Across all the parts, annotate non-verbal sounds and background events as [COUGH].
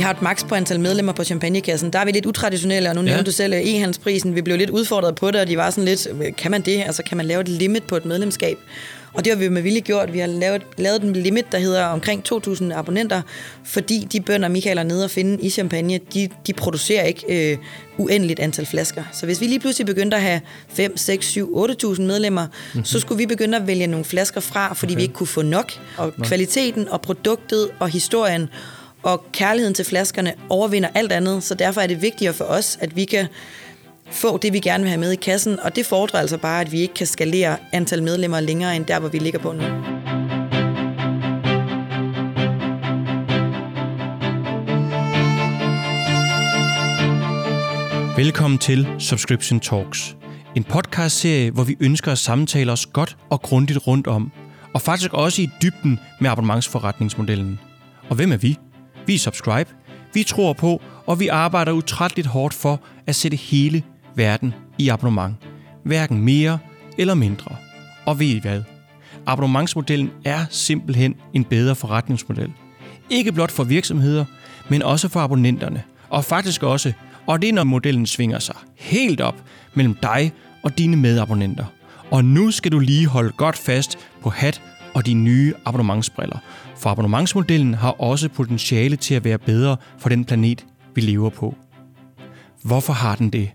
vi har et maks på antal medlemmer på champagnekassen. Der er vi lidt utraditionelle, og nu ja. nævnte du selv øh, e-handelsprisen. Vi blev lidt udfordret på det, og de var sådan lidt, kan man det? Altså, kan man lave et limit på et medlemskab? Og det har vi med vilje gjort. Vi har lavet, lavet en limit, der hedder omkring 2.000 abonnenter, fordi de bønder, Michael er nede og finde i Champagne, de, de producerer ikke øh, uendeligt antal flasker. Så hvis vi lige pludselig begyndte at have 5, 6, 7, 8.000 medlemmer, mm-hmm. så skulle vi begynde at vælge nogle flasker fra, fordi okay. vi ikke kunne få nok. Og kvaliteten og produktet og historien og kærligheden til flaskerne overvinder alt andet, så derfor er det vigtigere for os, at vi kan få det, vi gerne vil have med i kassen, og det fordrer altså bare, at vi ikke kan skalere antal medlemmer længere end der, hvor vi ligger på nu. Velkommen til Subscription Talks. En podcastserie, hvor vi ønsker at samtale os godt og grundigt rundt om, og faktisk også i dybden med abonnementsforretningsmodellen. Og hvem er vi? Vi er Subscribe. Vi tror på, og vi arbejder utrætteligt hårdt for at sætte hele verden i abonnement. Hverken mere eller mindre. Og ved I hvad? Abonnementsmodellen er simpelthen en bedre forretningsmodel. Ikke blot for virksomheder, men også for abonnenterne. Og faktisk også, og det er når modellen svinger sig helt op mellem dig og dine medabonnenter. Og nu skal du lige holde godt fast på hat og de nye abonnementsbriller. For abonnementsmodellen har også potentiale til at være bedre for den planet, vi lever på. Hvorfor har den det?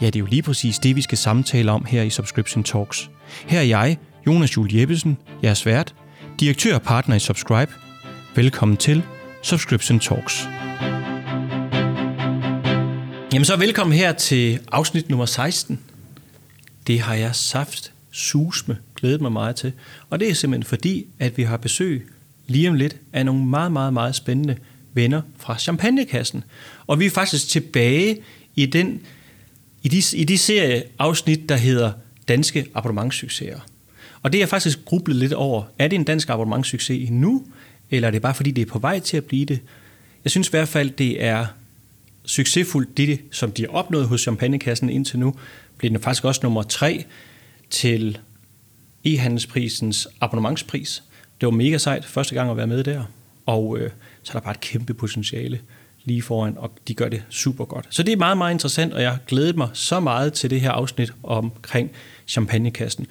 Ja, det er jo lige præcis det, vi skal samtale om her i Subscription Talks. Her er jeg, Jonas Jul Jeppesen, jeres vært, direktør og partner i Subscribe. Velkommen til Subscription Talks. Jamen så velkommen her til afsnit nummer 16. Det har jeg saft susme glædet mig meget til. Og det er simpelthen fordi, at vi har besøg lige om lidt af nogle meget, meget, meget spændende venner fra Champagnekassen. Og vi er faktisk tilbage i den i de, i de serieafsnit, der hedder Danske abonnementssucceser. Og det er jeg faktisk grublet lidt over. Er det en dansk abonnementssucces endnu, eller er det bare fordi, det er på vej til at blive det? Jeg synes i hvert fald, det er succesfuldt, det som de har opnået hos Champagnekassen indtil nu, bliver den faktisk også nummer tre til e-handelsprisens abonnementspris. Det var mega sejt første gang at være med der, og øh, så er der bare et kæmpe potentiale lige foran, og de gør det super godt. Så det er meget, meget interessant, og jeg glæder mig så meget til det her afsnit omkring champagnekassen.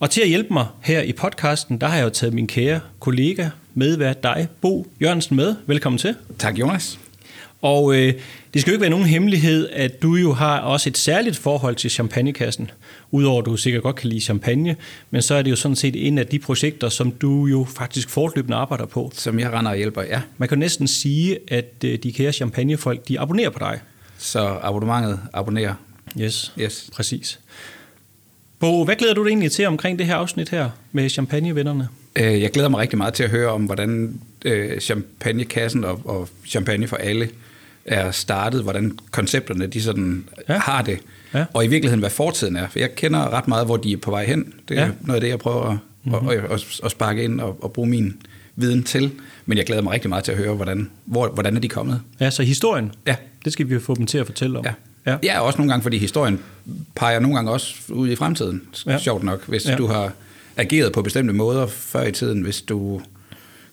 Og til at hjælpe mig her i podcasten, der har jeg jo taget min kære kollega, medvært dig, Bo Jørgensen med. Velkommen til. Tak, Jonas. Og øh, det skal jo ikke være nogen hemmelighed, at du jo har også et særligt forhold til champagnekassen. Udover at du sikkert godt kan lide champagne, men så er det jo sådan set en af de projekter, som du jo faktisk fortløbende arbejder på. Som jeg render og hjælper, ja. Man kan næsten sige, at øh, de kære champagnefolk, de abonnerer på dig. Så abonnementet abonnerer. Yes, yes. præcis. Bo, hvad glæder du dig egentlig til omkring det her afsnit her med champagnevennerne? Øh, jeg glæder mig rigtig meget til at høre om, hvordan øh, champagnekassen og, og champagne for alle er startet, hvordan koncepterne de sådan ja. har det, ja. og i virkeligheden hvad fortiden er. For jeg kender ret meget, hvor de er på vej hen. Det er ja. noget af det, jeg prøver at, mm-hmm. at, at, at sparke ind og, og bruge min viden til. Men jeg glæder mig rigtig meget til at høre, hvordan, hvor, hvordan er de kommet. Ja, så historien, ja. det skal vi jo få dem til at fortælle om. Ja. Ja. ja, også nogle gange, fordi historien peger nogle gange også ud i fremtiden. Ja. Sjovt nok, hvis ja. du har ageret på bestemte måder før i tiden, hvis du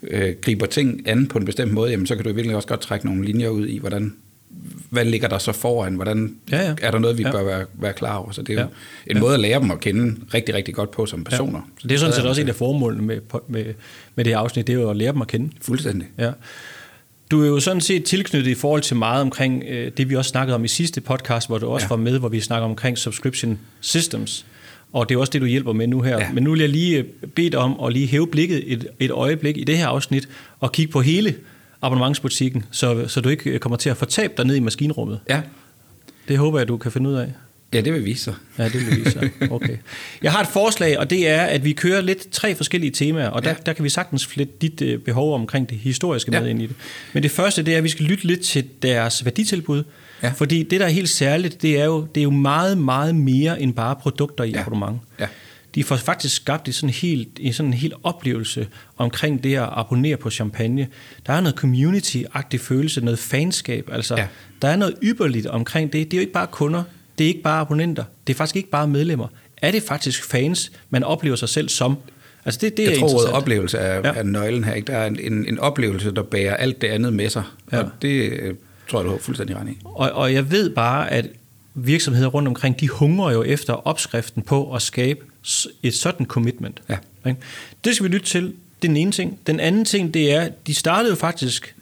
øh, griber ting an på en bestemt måde, jamen, så kan du virkelig også godt trække nogle linjer ud i, hvordan hvad ligger der så foran? Hvordan ja, ja. er der noget, vi ja. bør være, være klar over? Så det er jo ja. en måde at lære dem at kende rigtig, rigtig godt på som personer. Ja. Så det er sådan set også en af formålene med, med, med det her afsnit, det er jo at lære dem at kende. Fuldstændig. Ja. Du er jo sådan set tilknyttet i forhold til meget omkring øh, det, vi også snakkede om i sidste podcast, hvor du også ja. var med, hvor vi snakker omkring subscription systems. Og det er også det, du hjælper med nu her. Ja. Men nu vil jeg lige øh, bede dig om at lige hæve blikket et, et øjeblik i det her afsnit, og kigge på hele abonnementsbutikken, så, så du ikke øh, kommer til at fortabe dig ned i maskinrummet. Ja. Det håber jeg, du kan finde ud af. Ja, det vil vise sig. Ja, det vil vise sig. Okay. Jeg har et forslag, og det er, at vi kører lidt tre forskellige temaer, og der, ja. der kan vi sagtens flette dit øh, behov omkring det historiske ja. med ind i det. Men det første, det er, at vi skal lytte lidt til deres værditilbud, ja. fordi det, der er helt særligt, det er jo, det er jo meget, meget mere end bare produkter i ja. abonnement. Ja de får faktisk skabt en sådan helt, en sådan helt oplevelse omkring det at abonnere på champagne. Der er noget community-agtig følelse, noget fanskab. Altså, ja. Der er noget ypperligt omkring det. Det er jo ikke bare kunder, det er ikke bare abonnenter, det er faktisk ikke bare medlemmer. Er det faktisk fans, man oplever sig selv som? Altså det, det jeg er tror, at oplevelse er, ja. er nøglen her. Ikke? Der er en, en, en oplevelse, der bærer alt det andet med sig. Ja. Og det øh, tror jeg, du har fuldstændig ret i. Og, og jeg ved bare, at virksomheder rundt omkring, de hungrer jo efter opskriften på at skabe et sådan commitment. Ja. Det skal vi lytte til. Det er den ene ting. Den anden ting, det er, de startede jo faktisk,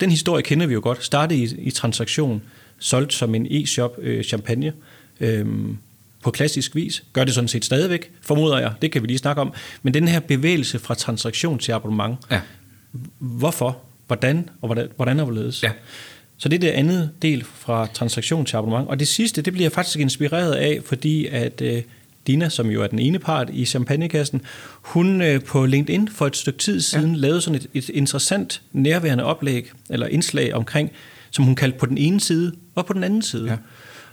den historie kender vi jo godt, startede i, i transaktion, solgt som en e-shop øh, champagne. Øhm, på klassisk vis. Gør det sådan set stadigvæk, formoder jeg. Det kan vi lige snakke om. Men den her bevægelse fra transaktion til abonnement, ja. hvorfor, hvordan og hvordan, hvordan og hvorledes? Ja. Så det er det andet del fra transaktion til abonnement. Og det sidste, det bliver jeg faktisk inspireret af, fordi at øh, Dina, som jo er den ene part i champagnekassen, hun øh, på LinkedIn for et stykke tid siden ja. lavede sådan et, et interessant nærværende oplæg, eller indslag omkring, som hun kaldte på den ene side og på den anden side. Ja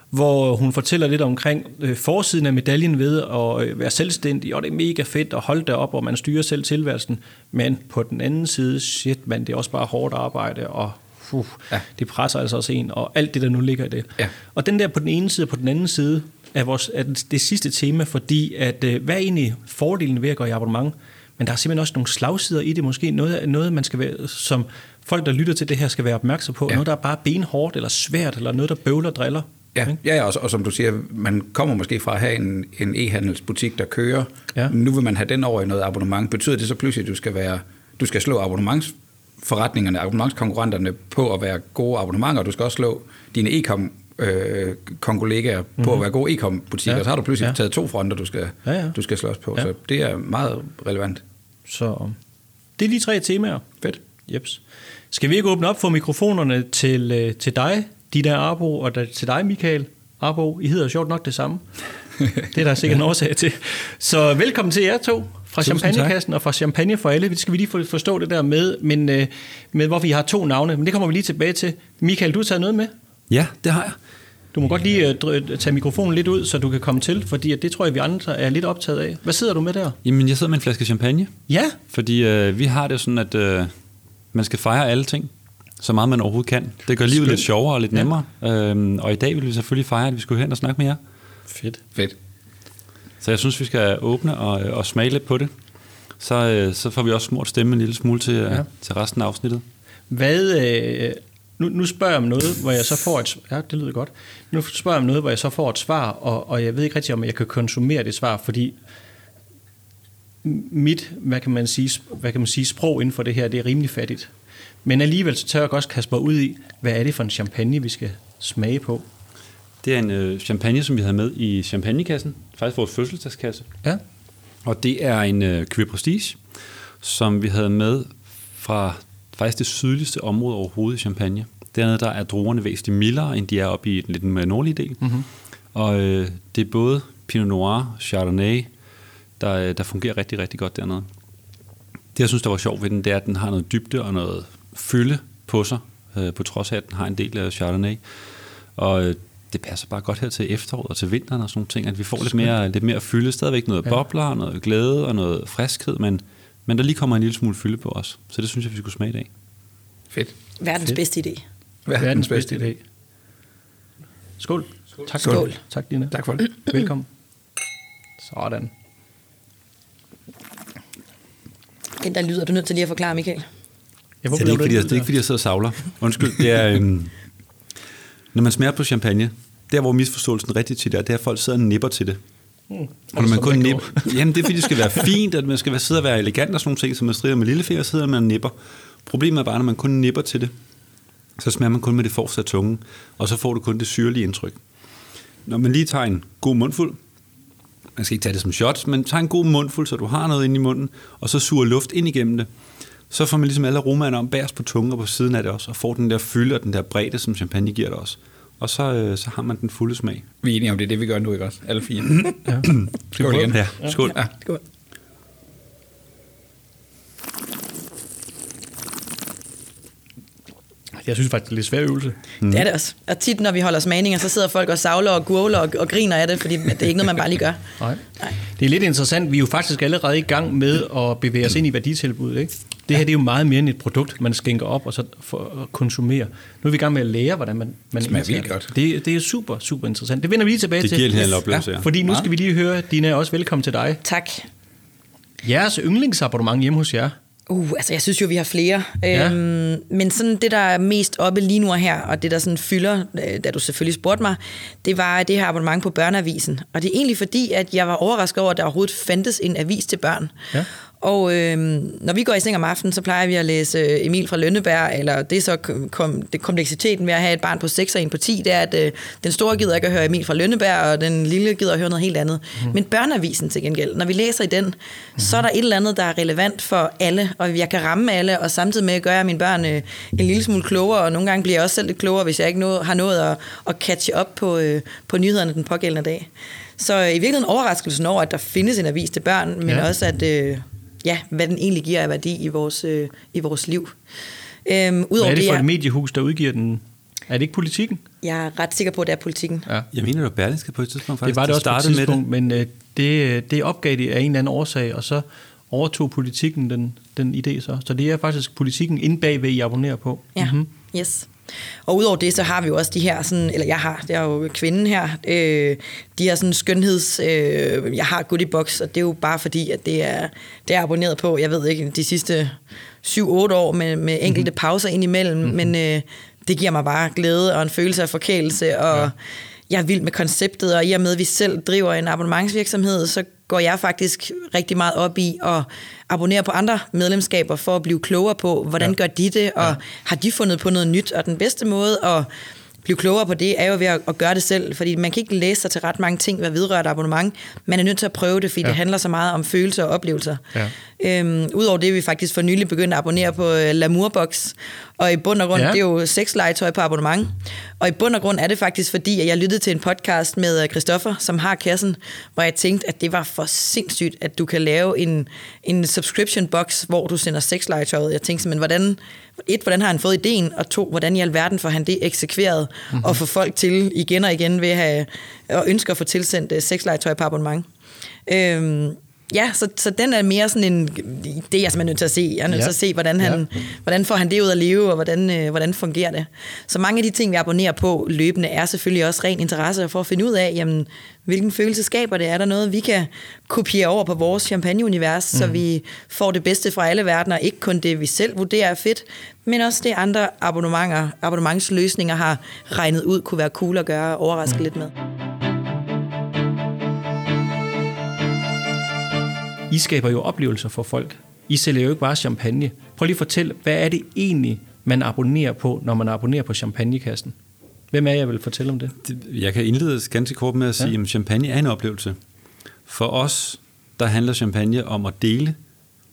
hvor hun fortæller lidt omkring øh, forsiden af medaljen ved at øh, være selvstændig, og det er mega fedt at holde det op, og man styrer selv tilværelsen. Men på den anden side, shit man, det er også bare hårdt arbejde, og uh, ja. det presser altså også en, og alt det, der nu ligger i det. Ja. Og den der på den ene side og på den anden side, er, vores, er det sidste tema, fordi at, øh, hvad er egentlig fordelen ved at gå i abonnement? Men der er simpelthen også nogle slagsider i det, måske noget, noget man skal være, som folk, der lytter til det her, skal være opmærksom på. Ja. Noget, der er bare benhårdt eller svært, eller noget, der bøvler og driller. Ja, ja og, og som du siger, man kommer måske fra at have en, en e-handelsbutik, der kører. Ja. Nu vil man have den over i noget abonnement. Betyder det så pludselig, at du skal, være, du skal slå abonnementsforretningerne, abonnementskonkurrenterne på at være gode abonnementer, og du skal også slå dine e-com øh, kongolegaer mm-hmm. på at mhm. være gode e-com-butikker, ja. så har du pludselig ja. taget to fronter, du skal, ja, ja. du skal slås på. Ja. Så det er meget relevant. Så det er de tre temaer. Fedt. Jeps. Skal vi ikke åbne op for mikrofonerne til, øh, til dig, de der Arbo, og der, til dig, Michael Arbo. I hedder sjovt nok det samme. [LAUGHS] Det er der sikkert en årsag til. Så velkommen til jer to fra Tusind Champagnekassen tak. og fra Champagne for alle. Det skal vi lige forstå det der med, men, øh, med, hvorfor vi har to navne. Men det kommer vi lige tilbage til. Michael, du har taget noget med? Ja, det har jeg. Du må godt lige uh, tage mikrofonen lidt ud, så du kan komme til, fordi det tror jeg, vi andre er lidt optaget af. Hvad sidder du med der? Jamen, jeg sidder med en flaske champagne. Ja? Fordi uh, vi har det sådan, at uh, man skal fejre alle ting så meget man overhovedet kan. Det gør livet Skønt. lidt sjovere og lidt ja. nemmere. Øhm, og i dag vil vi selvfølgelig fejre, at vi skulle hen og snakke med jer. Fedt. Fedt. Så jeg synes, vi skal åbne og, og smage lidt på det. Så, øh, så får vi også smurt stemme en lille smule til, ja. til resten af afsnittet. Hvad, øh, nu, nu spørger jeg om noget, hvor jeg så får et ja, det lyder godt. Nu spørger jeg om noget, hvor jeg så får et svar, og, og jeg ved ikke rigtig, om jeg kan konsumere det svar, fordi mit, hvad kan man sige, hvad kan man sige, sprog inden for det her, det er rimelig fattigt. Men alligevel så tør jeg også kaste mig ud i, hvad er det for en champagne, vi skal smage på? Det er en øh, champagne, som vi havde med i champagnekassen. Faktisk vores fødselsdagskasse. Ja. Og det er en øh, Cuvée Prestige, som vi havde med fra faktisk det sydligste område overhovedet i Champagne. Dernede der er druerne væsentligt mildere, end de er oppe i den lidt mere nordlige del. Mm-hmm. Og øh, det er både Pinot Noir, Chardonnay, der, øh, der fungerer rigtig, rigtig godt dernede. Det, jeg synes, der var sjovt ved den, det er, at den har noget dybde og noget fylde på sig, øh, på trods af, at den har en del af Chardonnay. Og øh, det passer bare godt her til efteråret og til vinteren og sådan nogle ting, at vi får lidt mere, lidt mere fylde. Stadigvæk noget ja. bobler, noget glæde og noget friskhed, men, men der lige kommer en lille smule fylde på os. Så det synes jeg, vi skulle smage i dag. Fedt. Verdens Fedt. bedste idé. Verdens, Verdens bedste idé. Skål. Skål. Tak, Skål. Tak, Dina. Tak for det. Velkommen. Sådan. Den der lyder du nødt til lige at forklare, Michael. Jeg ja, det, er ikke, fordi, jeg, det er ikke, fordi jeg sidder og savler. Undskyld. Det er, øhm, når man smager på champagne, der hvor misforståelsen rigtig tit er, det er, at folk sidder og nipper til det. Mm. Og når man kun nipper, [LAUGHS] jamen det er fordi, det skal være fint, at man skal sidde og være elegant og sådan nogle ting, som man strider med lillefinger, så sidder man og nipper. Problemet er bare, når man kun nipper til det, så smager man kun med det forreste af tungen, og så får du kun det syrlige indtryk. Når man lige tager en god mundfuld, man skal ikke tage det som shots, men tager en god mundfuld, så du har noget inde i munden, og så suger luft ind igennem det, så får man ligesom alle aromaerne om bærs på tungen og på siden af det også, og får den der fylde og den der bredde, som champagne giver det også. Og så, øh, så har man den fulde smag. Vi er enige om, det er det, vi gør nu, ikke også? Alle fire. ja. [CLEARS THROAT] Skål igen. Ja, skål. Ja. skål. Jeg synes faktisk, det er lidt svær øvelse. Mm. Det er det også. Og tit, når vi holder smagninger, så sidder folk og savler og gurler og, og griner af det, fordi det er ikke noget, man bare lige gør. [LAUGHS] Nej. Nej. Det er lidt interessant. Vi er jo faktisk allerede i gang med at bevæge os ind i værditilbuddet. Ikke? Det her det er jo meget mere end et produkt, man skænker op og så for at konsumere. Nu er vi i gang med at lære, hvordan man, man det smager vildt godt. Det, det er super, super interessant. Det vender vi lige tilbage det til. Det giver en hel oplevelse, ja. Fordi nu skal vi lige høre, Dina, også velkommen til dig. Tak. Jeres yndlingsabonnement hjemme hos jer, Uh, altså jeg synes jo, vi har flere. Ja. Øhm, men sådan det, der er mest oppe lige nu og her, og det, der sådan fylder, øh, da du selvfølgelig spurgte mig, det var det her abonnement på Børneavisen. Og det er egentlig fordi, at jeg var overrasket over, at der overhovedet fandtes en avis til børn. Ja. Og øh, når vi går i seng om aftenen, så plejer vi at læse øh, Emil fra Lønneberg, eller det er så kom, det kompleksiteten ved at have et barn på 6 og en på 10, det er, at øh, den store gider ikke at høre Emil fra Lønneberg, og den lille gider at høre noget helt andet. Mm. Men børneavisen til gengæld, når vi læser i den, mm. så er der et eller andet, der er relevant for alle, og jeg kan ramme alle, og samtidig med at gøre mine børn øh, en lille smule klogere, og nogle gange bliver jeg også selv lidt klogere, hvis jeg ikke nå, har nået at, at catche op på, øh, på nyhederne den pågældende dag. Så i virkeligheden overraskelsen over, at der findes en avis til børn, men ja. også at... Øh, ja, hvad den egentlig giver af værdi i vores, øh, i vores liv. Øhm, udover hvad er det for det, et mediehus, der udgiver den? Er det ikke politikken? Jeg er ret sikker på, at det er politikken. Ja. Jeg mener, det var Berlingske på et tidspunkt faktisk. Det var det også på et tidspunkt, med det. men øh, det, det opgav det af en eller anden årsag, og så overtog politikken den, den idé så. Så det er faktisk politikken inde bagved, I abonnerer på. Ja, mm-hmm. yes. Og udover det, så har vi jo også de her, sådan, eller jeg har, det er jo kvinden her, øh, de her sådan skønheds, øh, jeg har Goodie Box, og det er jo bare fordi, at det er, det er abonneret på, jeg ved ikke, de sidste 7-8 år med, med enkelte mm-hmm. pauser indimellem, mm-hmm. men øh, det giver mig bare glæde og en følelse af forkælelse, og ja. jeg er vild med konceptet, og i og med, at vi selv driver en abonnementsvirksomhed, så går jeg faktisk rigtig meget op i at abonnere på andre medlemskaber for at blive klogere på, hvordan ja. gør de det, og ja. har de fundet på noget nyt, og den bedste måde at blive klogere på det, er jo ved at, at gøre det selv, fordi man kan ikke læse sig til ret mange ting, hvad vedrører et abonnement. Man er nødt til at prøve det, fordi ja. det handler så meget om følelser og oplevelser. Ja. Øhm, Udover det, vi faktisk for nylig begyndt at abonnere på uh, Lamourbox, og i bund og grund, ja. det er jo sexlegetøj på abonnement. Og i bund og grund er det faktisk fordi, at jeg lyttede til en podcast med øh, Christoffer, som har kassen, hvor jeg tænkte, at det var for sindssygt, at du kan lave en, en subscription box, hvor du sender sexlegetøjet. Jeg tænkte simpelthen, hvordan, et, hvordan har han fået ideen, og to, hvordan i alverden får han det eksekveret, mm-hmm. og få folk til igen og igen ved at have, og ønsker at få tilsendt uh, sexlegetøj på abonnement. Øhm, Ja, så, så den er mere sådan en, det er jeg simpelthen nødt til at se. Jeg er nødt ja. til at se, hvordan, han, ja. hvordan får han det ud at leve, og hvordan, øh, hvordan fungerer det. Så mange af de ting, vi abonnerer på løbende, er selvfølgelig også ren interesse for at finde ud af, jamen, hvilken følelse skaber det? Er der noget, vi kan kopiere over på vores champagneunivers, mm. så vi får det bedste fra alle verdener, ikke kun det, vi selv vurderer er fedt, men også det andre abonnementer, abonnementsløsninger har regnet ud, kunne være cool at gøre og overraske mm. lidt med. I skaber jo oplevelser for folk. I sælger jo ikke bare champagne. Prøv lige at fortælle, hvad er det egentlig, man abonnerer på, når man abonnerer på champagnekassen? Hvem er jeg vil fortælle om det? Jeg kan indlede ganske kort med at sige, ja. at champagne er en oplevelse. For os, der handler champagne om at dele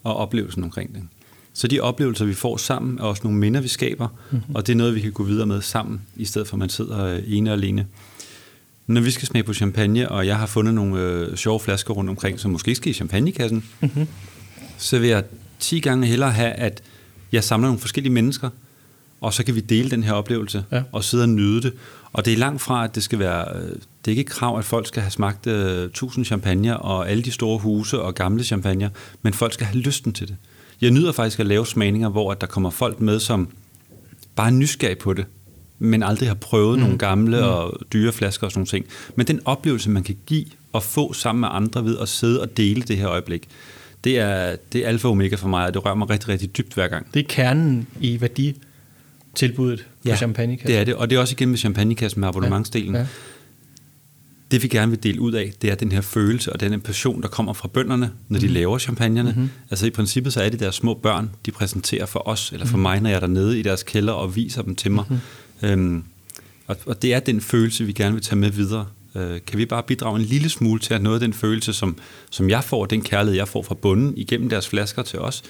og oplevelsen omkring det. Så de oplevelser, vi får sammen, er også nogle minder, vi skaber, mm-hmm. og det er noget, vi kan gå videre med sammen, i stedet for at man sidder øh, ene og alene. Når vi skal smage på champagne, og jeg har fundet nogle øh, sjove flasker rundt omkring, som måske skal i champagnekassen, mm-hmm. så vil jeg 10 gange hellere have, at jeg samler nogle forskellige mennesker, og så kan vi dele den her oplevelse, ja. og sidde og nyde det. Og det er langt fra, at det skal være... Øh, det er ikke et krav, at folk skal have smagt uh, 1000 champagne og alle de store huse og gamle champagne, men folk skal have lysten til det. Jeg nyder faktisk at lave smagninger, hvor at der kommer folk med, som bare er nysgerrige på det men aldrig har prøvet mm. nogle gamle mm. og dyre flasker og sådan nogle ting. Men den oplevelse, man kan give og få sammen med andre ved at sidde og dele det her øjeblik, det er, det er alfa og omega for mig, og det rører mig rigtig, rigtig dybt hver gang. Det er kernen i værditilbuddet på ja, champagnekassen. det er det, og det er også igen med champagnekassen med abonnementsdelen. Ja. Ja. Det vi gerne vil dele ud af, det er den her følelse og den passion, der kommer fra bønderne, når de mm. laver champagnerne. Mm-hmm. Altså i princippet så er det deres små børn, de præsenterer for os, eller for mm. mig, når jeg er dernede i deres kælder og viser dem til mig. Mm-hmm. Øhm, og, og det er den følelse, vi gerne vil tage med videre. Øh, kan vi bare bidrage en lille smule til, at noget af den følelse, som, som jeg får, den kærlighed, jeg får fra bunden igennem deres flasker til os,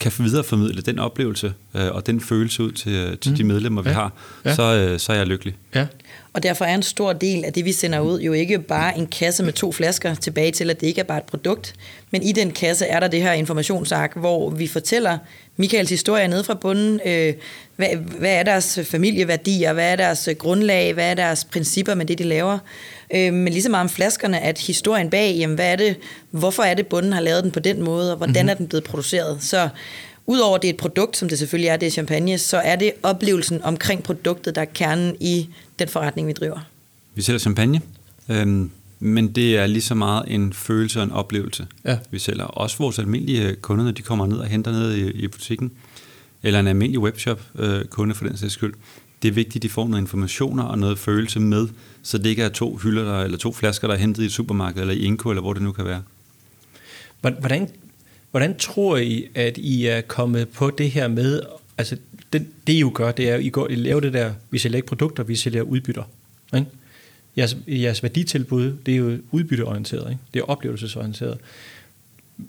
kan videreformidle den oplevelse øh, og den følelse ud til, til mm. de medlemmer, vi ja. har, ja. Så, øh, så er jeg lykkelig. Ja. Og derfor er en stor del af det, vi sender ud, jo ikke bare en kasse med to flasker tilbage til, at det ikke er bare et produkt, men i den kasse er der det her informationsark, hvor vi fortæller Michaels historie nede fra bunden. Øh, hvad, hvad er deres familieværdier? Hvad er deres grundlag? Hvad er deres principper med det, de laver? Øh, men ligesom meget om flaskerne, at historien bag, jamen, hvad er det, hvorfor er det, bunden har lavet den på den måde, og hvordan mm-hmm. er den blevet produceret? Så udover det er et produkt, som det selvfølgelig er, det er champagne, så er det oplevelsen omkring produktet, der er kernen i den forretning, vi driver. Vi sælger champagne. Øhm, men det er lige så meget en følelse og en oplevelse, ja. vi sælger. Også vores almindelige kunder, når de kommer ned og henter ned i, i butikken, eller en almindelig webshop-kunde øh, for den sags skyld, det er vigtigt, at de får noget informationer og noget følelse med, så det ikke er to hylder der, eller to flasker, der er hentet i et supermarked, eller i Inko, eller hvor det nu kan være. Hvordan, hvordan tror I, at I er kommet på det her med, altså det, det I jo gør, det er, at I, går, I laver det der, vi sælger ikke produkter, vi sælger udbytter. Ikke? Jeres, jeres værditilbud, det er jo udbytteorienteret, ikke? det er oplevelsesorienteret.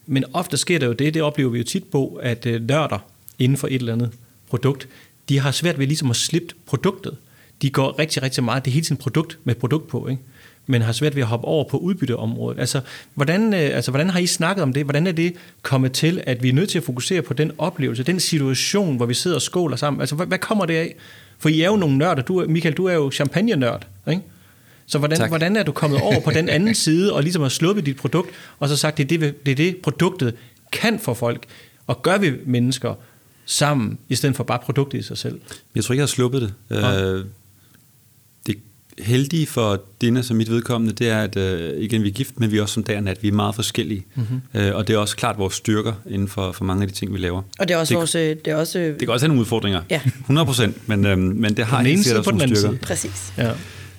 Men ofte sker der jo det, det oplever vi jo tit på, at øh, nørder inden for et eller andet produkt, de har svært ved ligesom at slippe produktet. De går rigtig, rigtig meget, det er hele tiden produkt med produkt på, ikke? men har svært ved at hoppe over på udbytteområdet. Altså hvordan, øh, altså, hvordan har I snakket om det? Hvordan er det kommet til, at vi er nødt til at fokusere på den oplevelse, den situation, hvor vi sidder og skåler sammen? Altså, hvad, hvad kommer det af? For I er jo nogle nørder. Du, Michael, du er jo champagne-nørd, ikke? Så hvordan, hvordan er du kommet over på den anden [LAUGHS] side, og ligesom har sluppet dit produkt, og så sagt, det er det, det er det, produktet kan for folk, og gør vi mennesker sammen, i stedet for bare produktet i sig selv? Jeg tror ikke, jeg har sluppet det. Ja. Øh, det heldige for dine som mit vedkommende, det er, at øh, igen, vi er gift, men vi er også som der at vi er meget forskellige. Mm-hmm. Øh, og det er også klart vores styrker inden for, for mange af de ting, vi laver. Og det er også det, vores... Det, er også, det kan også have nogle udfordringer, ja. 100 procent, men, øh, men det har den ene side på den anden styrker. side. Præcis. Ja.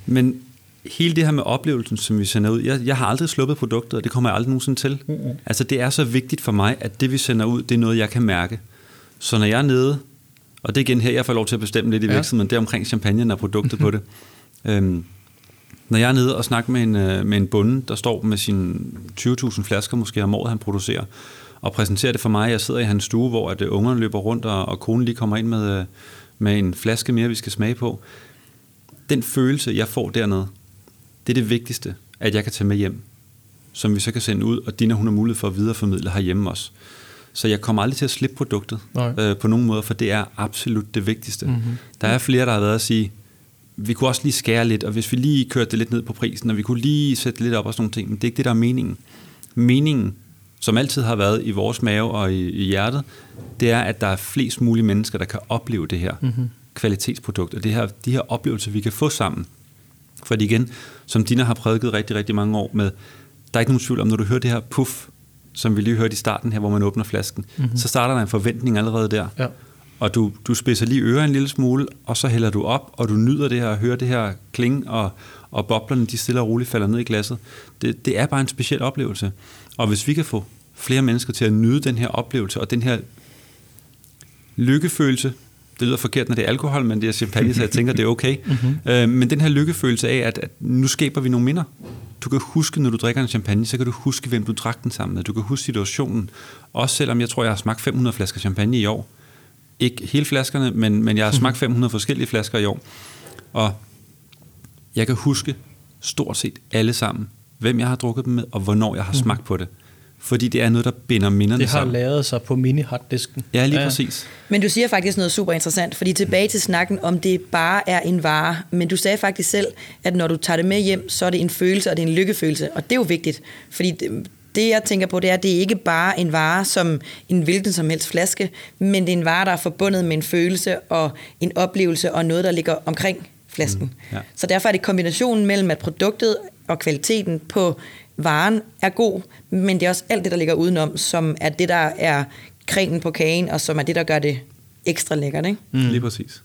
Men hele det her med oplevelsen, som vi sender ud, jeg, jeg har aldrig sluppet produktet, og det kommer jeg aldrig nogensinde til. Mm-hmm. Altså det er så vigtigt for mig, at det vi sender ud, det er noget, jeg kan mærke. Så når jeg er nede, og det er igen her, jeg får lov til at bestemme lidt i ja. virksomheden, det er omkring champagne og produktet på det. [LAUGHS] Øhm, når jeg er nede og snakker med en, øh, med en bonde, der står med sine 20.000 flasker måske om året, han producerer, og præsenterer det for mig, jeg sidder i hans stue, hvor at øh, ungerne løber rundt, og, og konen lige kommer ind med, øh, med en flaske mere, vi skal smage på. Den følelse, jeg får dernede, det er det vigtigste, at jeg kan tage med hjem, som vi så kan sende ud, og Dina hun har mulighed for at videreformidle herhjemme også. Så jeg kommer aldrig til at slippe produktet øh, på nogen måde, for det er absolut det vigtigste. Mm-hmm. Der er flere, der har været at sige, vi kunne også lige skære lidt, og hvis vi lige kørte det lidt ned på prisen, og vi kunne lige sætte lidt op og sådan nogle ting, men det er ikke det, der er meningen. Meningen, som altid har været i vores mave og i, i hjertet, det er, at der er flest mulige mennesker, der kan opleve det her mm-hmm. kvalitetsprodukt, og det her, de her oplevelser, vi kan få sammen. Fordi igen, som Dina har prædiket rigtig, rigtig mange år med, der er ikke nogen tvivl om, når du hører det her puff, som vi lige hørte i starten her, hvor man åbner flasken, mm-hmm. så starter der en forventning allerede der. Ja. Og du, du spidser lige ører en lille smule, og så hælder du op, og du nyder det her, og hører det her kling, og, og boblerne, de stille og roligt falder ned i glasset. Det, det er bare en speciel oplevelse. Og hvis vi kan få flere mennesker til at nyde den her oplevelse, og den her lykkefølelse, det lyder forkert, når det er alkohol, men det er champagne, så jeg tænker, det er okay. Mm-hmm. [LAUGHS] Øh, men den her lykkefølelse af, at, at nu skaber vi nogle minder. Du kan huske, når du drikker en champagne, så kan du huske, hvem du drak den sammen med. Du kan huske situationen. Også selvom jeg tror, jeg har smagt 500 flasker champagne i år. Ikke hele flaskerne, men, men jeg har smagt 500 forskellige flasker i år. Og jeg kan huske stort set alle sammen, hvem jeg har drukket dem med, og hvornår jeg har smagt mm. på det fordi det er noget, der binder minderne sammen. Det har lavet sig på mini-harddisken. Ja, lige ja. præcis. Men du siger faktisk noget super interessant, fordi tilbage til snakken om det bare er en vare, men du sagde faktisk selv, at når du tager det med hjem, så er det en følelse, og det er en lykkefølelse, og det er jo vigtigt, fordi det, det jeg tænker på, det er, at det ikke bare en vare som en hvilken som helst flaske, men det er en vare, der er forbundet med en følelse og en oplevelse og noget, der ligger omkring flasken. Mm, ja. Så derfor er det kombinationen mellem, at produktet og kvaliteten på varen er god, men det er også alt det, der ligger udenom, som er det, der er krenen på kagen, og som er det, der gør det ekstra lækkert. Ikke? Mm. Lige præcis.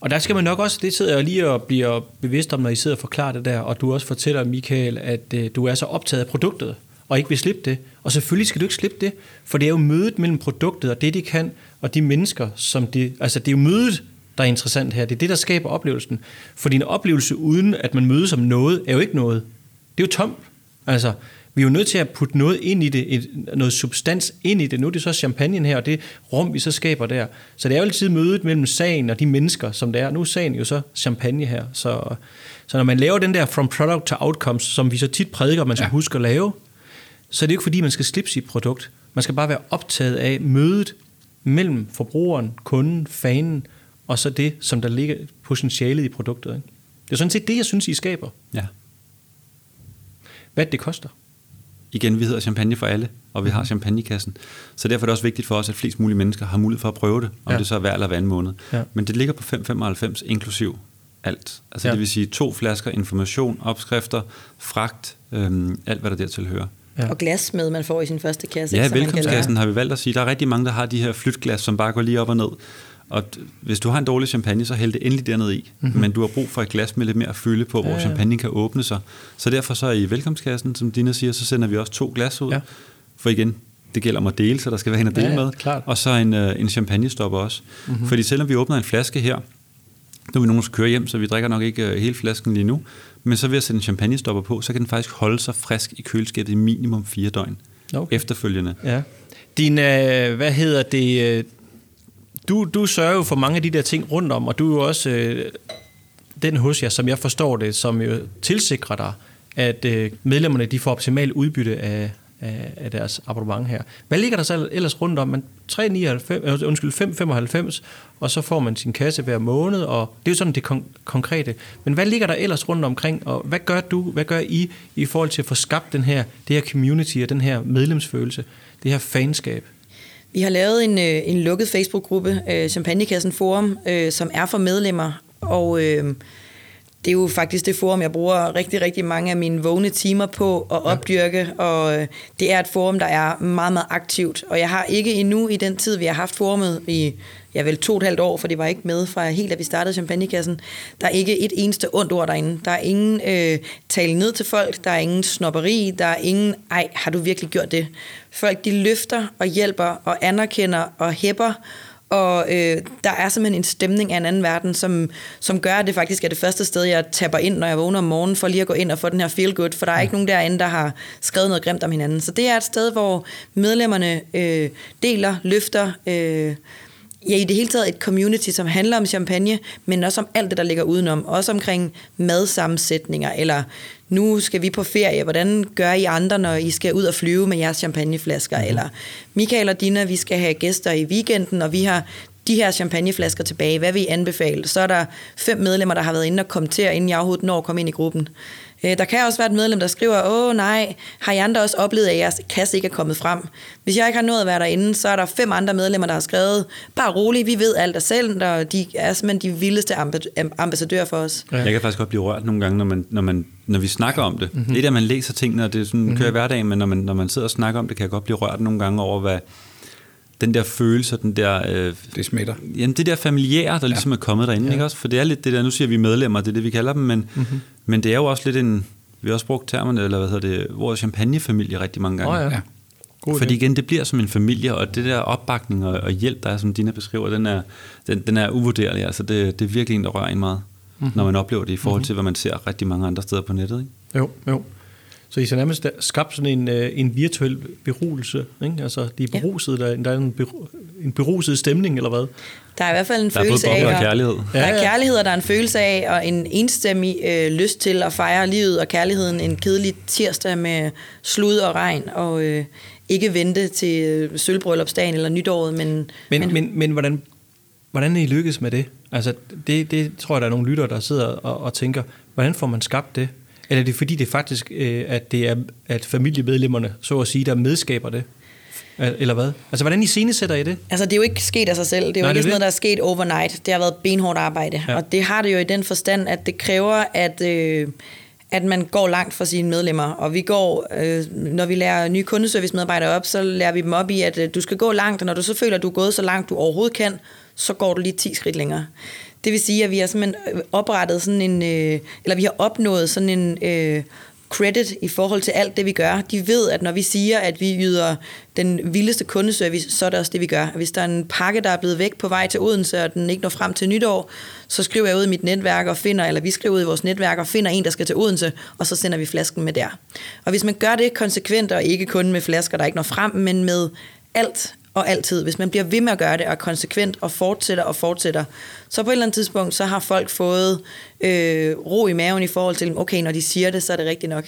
Og der skal man nok også, det sidder jeg lige og bliver bevidst om, når I sidder og forklarer det der, og du også fortæller, Michael, at øh, du er så optaget af produktet, og ikke vil slippe det. Og selvfølgelig skal du ikke slippe det, for det er jo mødet mellem produktet og det, de kan, og de mennesker, som de... Altså, det er jo mødet, der er interessant her. Det er det, der skaber oplevelsen. For din oplevelse, uden at man mødes om noget, er jo ikke noget. Det er jo tomt. Altså, vi er jo nødt til at putte noget ind i det, et, noget substans ind i det. Nu er det så champagne her, og det rum, vi så skaber der. Så det er jo altid mødet mellem sagen og de mennesker, som det er. Nu er sagen jo så champagne her. Så, så når man laver den der from product to outcomes, som vi så tit prædiker, man skal ja. huske at lave, så er det jo ikke fordi, man skal slippe sit produkt. Man skal bare være optaget af mødet mellem forbrugeren, kunden, fanen, og så det, som der ligger potentialet i produktet. Ikke? Det er sådan set det, jeg synes, I skaber. Ja. Hvad det koster? Igen, vi hedder champagne for alle, og vi har mhm. champagnekassen. Så derfor er det også vigtigt for os, at flest mulige mennesker har mulighed for at prøve det, om ja. det så er hver eller hver anden måned. Ja. Men det ligger på 5,95 inklusiv alt. Altså ja. det vil sige to flasker information, opskrifter, fragt, øhm, alt hvad der dertil hører. Ja. Og glas med, man får i sin første kasse. Ja, velkomstkassen har vi valgt at sige. Der er rigtig mange, der har de her flytglas, som bare går lige op og ned. Og hvis du har en dårlig champagne, så hæld det endelig derned i. Mm-hmm. Men du har brug for et glas med lidt mere fylde på, hvor ja, ja. champagne kan åbne sig. Så derfor så i velkomstkassen, som Dina siger, så sender vi også to glas ud. Ja. For igen, det gælder om at dele, så der skal være en at dele ja, ja, med. Klart. Og så en, uh, en champagnestopper også. Mm-hmm. Fordi selvom vi åbner en flaske her, nu er vi nogen, der skal køre hjem, så vi drikker nok ikke uh, hele flasken lige nu, men så ved at sætte en champagnestopper på, så kan den faktisk holde sig frisk i køleskabet i minimum fire døgn okay. efterfølgende. Ja. Din, uh, hvad hedder det, du, du sørger jo for mange af de der ting rundt om, og du er jo også øh, den hos jer, som jeg forstår det, som jo tilsikrer dig, at øh, medlemmerne de får optimalt udbytte af, af, af deres abonnement her. Hvad ligger der så ellers rundt om? Man 3,99, øh, undskyld, 5,95, og så får man sin kasse hver måned, og det er jo sådan det kon- konkrete. Men hvad ligger der ellers rundt omkring, og hvad gør du, hvad gør I i forhold til at få skabt den her, det her community og den her medlemsfølelse, det her fanskab? Vi har lavet en, øh, en lukket Facebook-gruppe, øh, Champagnekassen Forum, øh, som er for medlemmer, og øh, det er jo faktisk det forum, jeg bruger rigtig, rigtig mange af mine vågne timer på at opdyrke, ja. og øh, det er et forum, der er meget, meget aktivt, og jeg har ikke endnu i den tid, vi har haft forumet i ja, vel to og et halvt år, for det var ikke med fra helt, at vi startede Champagnekassen. Der er ikke et eneste ondt ord derinde. Der er ingen øh, tale ned til folk, der er ingen snopperi, der er ingen, ej, har du virkelig gjort det? Folk, de løfter og hjælper og anerkender og hæpper, og øh, der er simpelthen en stemning af en anden verden, som, som gør, at det faktisk er det første sted, jeg tapper ind, når jeg vågner om morgenen, for lige at gå ind og få den her feel good, for der er ikke nogen derinde, der har skrevet noget grimt om hinanden. Så det er et sted, hvor medlemmerne øh, deler, løfter, øh, ja, i det hele taget et community, som handler om champagne, men også om alt det, der ligger udenom. Også omkring madsammensætninger, eller nu skal vi på ferie, hvordan gør I andre, når I skal ud og flyve med jeres champagneflasker? Mm. Eller Michael og Dina, vi skal have gæster i weekenden, og vi har de her champagneflasker tilbage. Hvad vil I anbefale? Så er der fem medlemmer, der har været inde og kommentere, inden jeg overhovedet når at komme ind i gruppen. Øh, der kan også være et medlem, der skriver, åh nej, har I andre også oplevet, at jeres kasse ikke er kommet frem? Hvis jeg ikke har nået at være derinde, så er der fem andre medlemmer, der har skrevet, bare rolig, vi ved alt af selv, og de er simpelthen de vildeste ambassadører for os. Ja. Jeg kan faktisk godt blive rørt nogle gange, når, man, når, man, når vi snakker om det. Mm-hmm. Det er at man læser tingene, og det er sådan, mm-hmm. kører i hverdagen, men når man, når man sidder og snakker om det, kan jeg godt blive rørt nogle gange over, hvad, den der følelse, den der... Øh, det smitter. Jamen, det der familiære, der ligesom ja. er kommet derinde, ja. ikke også? For det er lidt det der, nu siger vi medlemmer, det er det, vi kalder dem, men, mm-hmm. men det er jo også lidt en... Vi har også brugt termen, eller hvad hedder det, vores champagnefamilie rigtig mange gange. Oh, ja. ja. God Fordi igen, det bliver som en familie, og det der opbakning og, og hjælp, der er, som Dina beskriver, den er, den, den er uvurderlig. Altså, det, det er virkelig en, der rører en meget, mm-hmm. når man oplever det i forhold mm-hmm. til, hvad man ser rigtig mange andre steder på nettet. Ikke? Jo, jo. Så I har nærmest skabt sådan en, øh, en virtuel beruselse, ikke? Altså, de er beruset, ja. der, der er en, beru, en beruset stemning, eller hvad? Der er i hvert fald en der følelse af... Der er kærlighed. Der er kærlighed, og der er en følelse af, og en enstemmig øh, lyst til at fejre livet og kærligheden en kedelig tirsdag med slud og regn, og øh, ikke vente til øh, sølvbryllupsdagen eller nytåret, men... Men, men, men, men hvordan, hvordan er I lykkes med det? Altså, det, det tror jeg, der er nogle lyttere, der sidder og, og tænker, hvordan får man skabt det? Eller er det fordi, det faktisk øh, at det er at familiemedlemmerne, så at sige, der medskaber det? Eller hvad? Altså, hvordan I sætter I det? Altså, det er jo ikke sket af sig selv. Det er jo Nej, ikke sådan noget, der er sket overnight. Det har været benhårdt arbejde. Ja. Og det har det jo i den forstand, at det kræver, at... Øh, at man går langt for sine medlemmer. Og vi går, øh, når vi lærer nye kundeservice-medarbejdere op, så lærer vi dem op i, at øh, du skal gå langt, og når du så føler, at du er gået så langt, du overhovedet kan, så går du lige 10 skridt længere. Det vil sige, at vi har simpelthen øh, oprettet sådan en, øh, eller vi har opnået sådan en øh, credit i forhold til alt det, vi gør. De ved, at når vi siger, at vi yder den vildeste kundeservice, så er det også det, vi gør. Hvis der er en pakke, der er blevet væk på vej til Odense, og den ikke når frem til nytår, så skriver jeg ud i mit netværk og finder, eller vi skriver ud i vores netværk og finder en, der skal til Odense, og så sender vi flasken med der. Og hvis man gør det konsekvent, og ikke kun med flasker, der ikke når frem, men med alt, og altid. Hvis man bliver ved med at gøre det, og konsekvent, og fortsætter og fortsætter, så på et eller andet tidspunkt, så har folk fået øh, ro i maven i forhold til, okay, når de siger det, så er det rigtigt nok.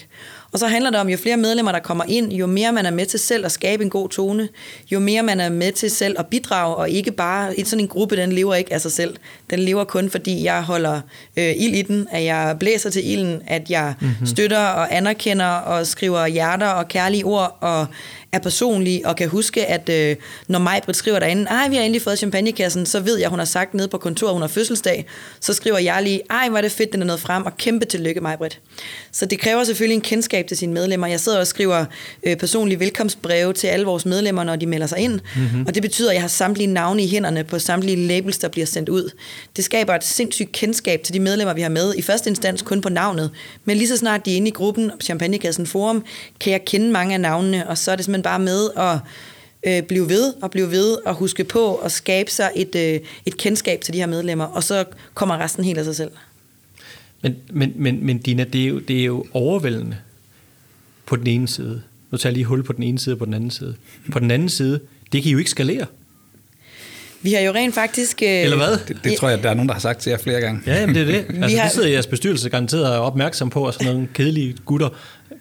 Og så handler det om, jo flere medlemmer, der kommer ind, jo mere man er med til selv at skabe en god tone, jo mere man er med til selv at bidrage, og ikke bare, sådan en gruppe, den lever ikke af sig selv. Den lever kun, fordi jeg holder øh, ild i den, at jeg blæser til ilden, at jeg mm-hmm. støtter og anerkender og skriver hjerter og kærlige ord, og er personlig og kan huske, at øh, når Majbrit skriver derinde, ej, vi har endelig fået champagnekassen, så ved jeg, hun har sagt nede på kontoret, hun har fødselsdag, så skriver jeg lige, ej, hvor er det fedt, den er nået frem, og kæmpe tillykke, Majbrit. Så det kræver selvfølgelig en kendskab til sine medlemmer. Jeg sidder og skriver øh, personlige velkomstbreve til alle vores medlemmer, når de melder sig ind, mm-hmm. og det betyder, at jeg har samtlige navne i hænderne på samtlige labels, der bliver sendt ud. Det skaber et sindssygt kendskab til de medlemmer, vi har med, i første instans kun på navnet, men lige så snart de er inde i gruppen, Champagnekassen Forum, kan jeg kende mange af navnene, og så er det simpelthen bare med at øh, blive ved og blive ved og huske på at skabe sig et, øh, et kendskab til de her medlemmer, og så kommer resten helt af sig selv. Men, men, men, men Dina, det er, jo, det er jo overvældende på den ene side. Nu tager jeg lige hul på den ene side og på den anden side. På den anden side, det kan I jo ikke skalere. Vi har jo rent faktisk... Øh, Eller hvad? Det, det tror jeg, der er nogen, der har sagt til jer flere gange. Ja, jamen det er det. [LAUGHS] Altså, vi har... det sidder jeres bestyrelse garanteret opmærksom på, og sådan nogle kedelige gutter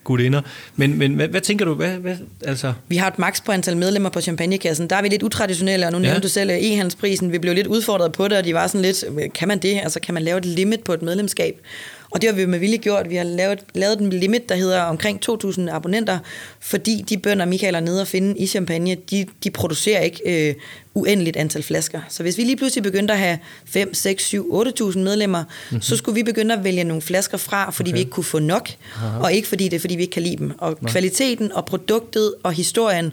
gudinder. Men, men hvad, hvad tænker du? Hvad, hvad, altså? Vi har et maks på antal medlemmer på Champagnekassen. Der er vi lidt utraditionelle, og nu ja. nævnte du selv øh, e-handelsprisen. Vi blev lidt udfordret på det, og de var sådan lidt, kan man det? Altså kan man lave et limit på et medlemskab? Og det har vi med vilje gjort. Vi har lavet, lavet en limit, der hedder omkring 2.000 abonnenter, fordi de bønder, Michael er nede og finde i Champagne, de, de producerer ikke øh, uendeligt antal flasker. Så hvis vi lige pludselig begyndte at have 5, 6, 7, 8.000 medlemmer, mm-hmm. så skulle vi begynde at vælge nogle flasker fra, fordi okay. vi ikke kunne få nok, Aha. og ikke fordi det er, fordi vi ikke kan lide dem. Og Nej. kvaliteten og produktet og historien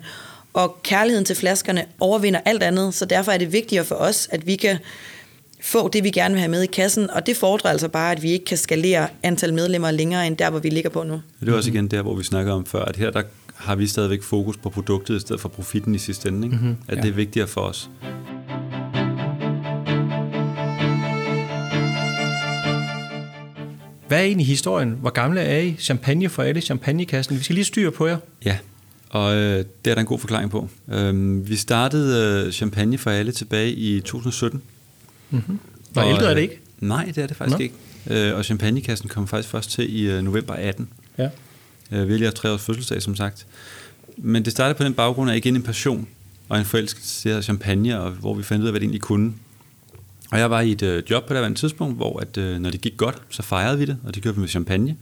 og kærligheden til flaskerne overvinder alt andet, så derfor er det vigtigere for os, at vi kan få det, vi gerne vil have med i kassen, og det fordrer altså bare, at vi ikke kan skalere antal medlemmer længere end der, hvor vi ligger på nu. Det er også igen der, hvor vi snakker om før, at her der har vi stadigvæk fokus på produktet i stedet for profitten i sidste ende. Ikke? Mm-hmm. At ja. det er vigtigere for os. Hvad er egentlig historien? Hvor gamle er I? Champagne for alle, champagnekassen. Vi skal lige styre på jer. Ja, og øh, det er der en god forklaring på. Øh, vi startede øh, Champagne for alle tilbage i 2017. Mm-hmm. Hvor ældre er det ikke? Nej, det er det faktisk Nå. ikke. Øh, og champagnekassen kom faktisk først til i øh, november 18. Ja. Øh, vi har tre års fødselsdag, som sagt. Men det startede på den baggrund af igen en passion og en forelskelse til champagne, og hvor vi fandt ud af, hvad det egentlig kunne. Og jeg var i et øh, job på det tidspunkt, hvor at, øh, når det gik godt, så fejrede vi det, og det gjorde vi med champagne.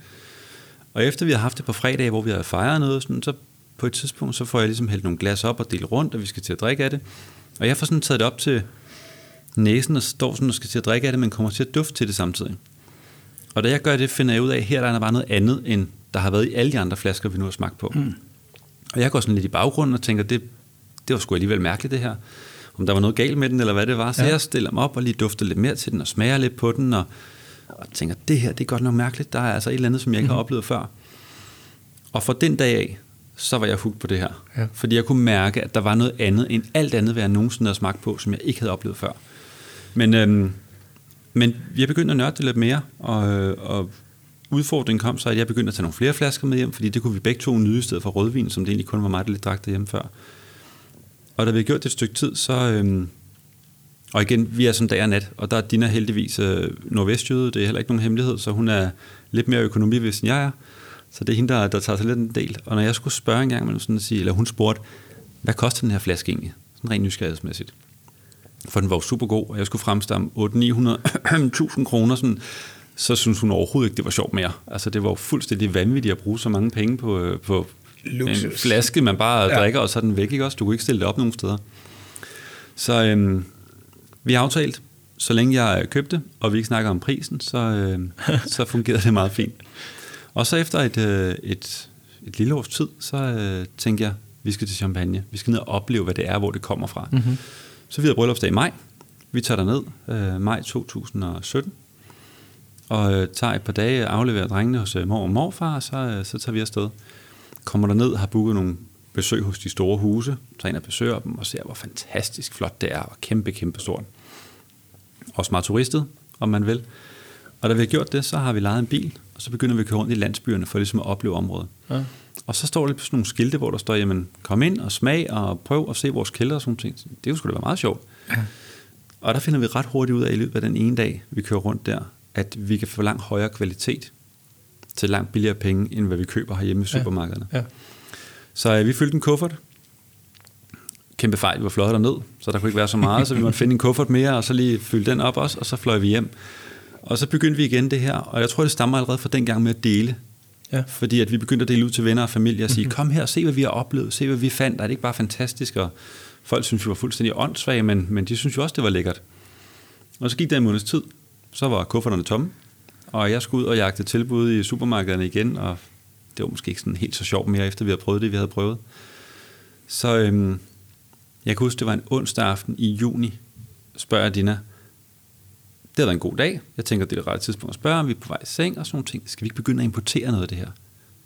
Og efter vi har haft det på fredag, hvor vi havde fejret noget, sådan, så på et tidspunkt, så får jeg ligesom hældt nogle glas op og delt rundt, og vi skal til at drikke af det. Og jeg får sådan taget det op til næsen og står sådan og skal til at drikke af det, men kommer til at dufte til det samtidig. Og da jeg gør det, finder jeg ud af, at her der er der bare noget andet, end der har været i alle de andre flasker, vi nu har smagt på. Mm. Og jeg går sådan lidt i baggrunden og tænker, det, det var sgu alligevel mærkeligt det her. Om der var noget galt med den, eller hvad det var. Så ja. jeg stiller mig op og lige dufter lidt mere til den, og smager lidt på den, og, og tænker, det her, det er godt nok mærkeligt. Der er altså et eller andet, som jeg ikke har mm. oplevet før. Og fra den dag af, så var jeg hugt på det her. Ja. Fordi jeg kunne mærke, at der var noget andet end alt andet, hvad jeg nogensinde havde smagt på, som jeg ikke havde oplevet før. Men, øhm, men vi begyndte at nørde det lidt mere, og, øh, og udfordringen kom så, at jeg begyndte at tage nogle flere flasker med hjem, fordi det kunne vi begge to nyde i stedet for rødvin, som det egentlig kun var mig, der lidt drak hjemme før. Og da vi har gjort det et stykke tid, så... Øhm, og igen, vi er som dag og nat, og der er Dina heldigvis øh, nordvestjyde, det er heller ikke nogen hemmelighed, så hun er lidt mere økonomivis, end jeg er. Så det er hende, der, der tager sig lidt en del. Og når jeg skulle spørge en gang sådan at sige, eller hun spurgte, hvad koster den her flaske egentlig? Sådan rent nysgerrighedsmæssigt for den var jo super god, og jeg skulle fremstamme 800-900.000 [CLEARS THROAT] kroner, sådan, så synes hun overhovedet ikke, det var sjovt mere. Altså, det var jo fuldstændig vanvittigt at bruge så mange penge på, øh, på Luxus. en flaske, man bare ja. drikker, og så er den væk, ikke også? Du kunne ikke stille det op nogen steder. Så øhm, vi har aftalt, så længe jeg købte, og vi ikke snakker om prisen, så, øhm, [LAUGHS] så fungerede det meget fint. Og så efter et, øh, et, et lille års tid, så øh, tænkte jeg, vi skal til Champagne. Vi skal ned og opleve, hvad det er, hvor det kommer fra. Mm-hmm. Så vi havde bryllupsdag i maj. Vi tager ned øh, maj 2017, og øh, tager et par dage og afleverer drengene hos øh, mor og morfar, og så, øh, så tager vi afsted. Kommer der ned, har booket nogle besøg hos de store huse, tager ind og besøger dem og ser, hvor fantastisk flot det er, og kæmpe, kæmpe stort. Også meget turistet, om man vil. Og da vi har gjort det, så har vi lejet en bil, og så begynder vi at køre rundt i landsbyerne for ligesom at opleve området. Ja. Og så står der på sådan nogle skilte, hvor der står, jamen, kom ind og smag og prøv at se vores kælder og sådan ting. Det skulle da være meget sjovt. Ja. Og der finder vi ret hurtigt ud af i løbet af den ene dag, vi kører rundt der, at vi kan få langt højere kvalitet til langt billigere penge, end hvad vi køber herhjemme i supermarkederne. Ja. Ja. Så øh, vi fyldte en kuffert. Kæmpe fejl, vi var fløjet derned, så der kunne ikke være så meget, så vi måtte [LAUGHS] finde en kuffert mere, og så lige fylde den op også, og så fløj vi hjem. Og så begyndte vi igen det her, og jeg tror, det stammer allerede fra den gang med at dele. Ja. Fordi at vi begyndte at dele ud til venner og familie og sige, mm-hmm. kom her, se hvad vi har oplevet, se hvad vi fandt, er det ikke bare fantastisk? Og folk synes, vi var fuldstændig åndssvage, men, men de synes jo også, det var lækkert. Og så gik der en måneds tid, så var kufferterne tomme, og jeg skulle ud og jagte tilbud i supermarkederne igen, og det var måske ikke sådan helt så sjovt mere, efter vi havde prøvet det, vi havde prøvet. Så øhm, jeg kan huske, det var en onsdag aften i juni, spørger Dina, det havde været en god dag. Jeg tænker, det er det rette tidspunkt at spørge, om vi er på vej i seng og sådan nogle ting. Skal vi ikke begynde at importere noget af det her?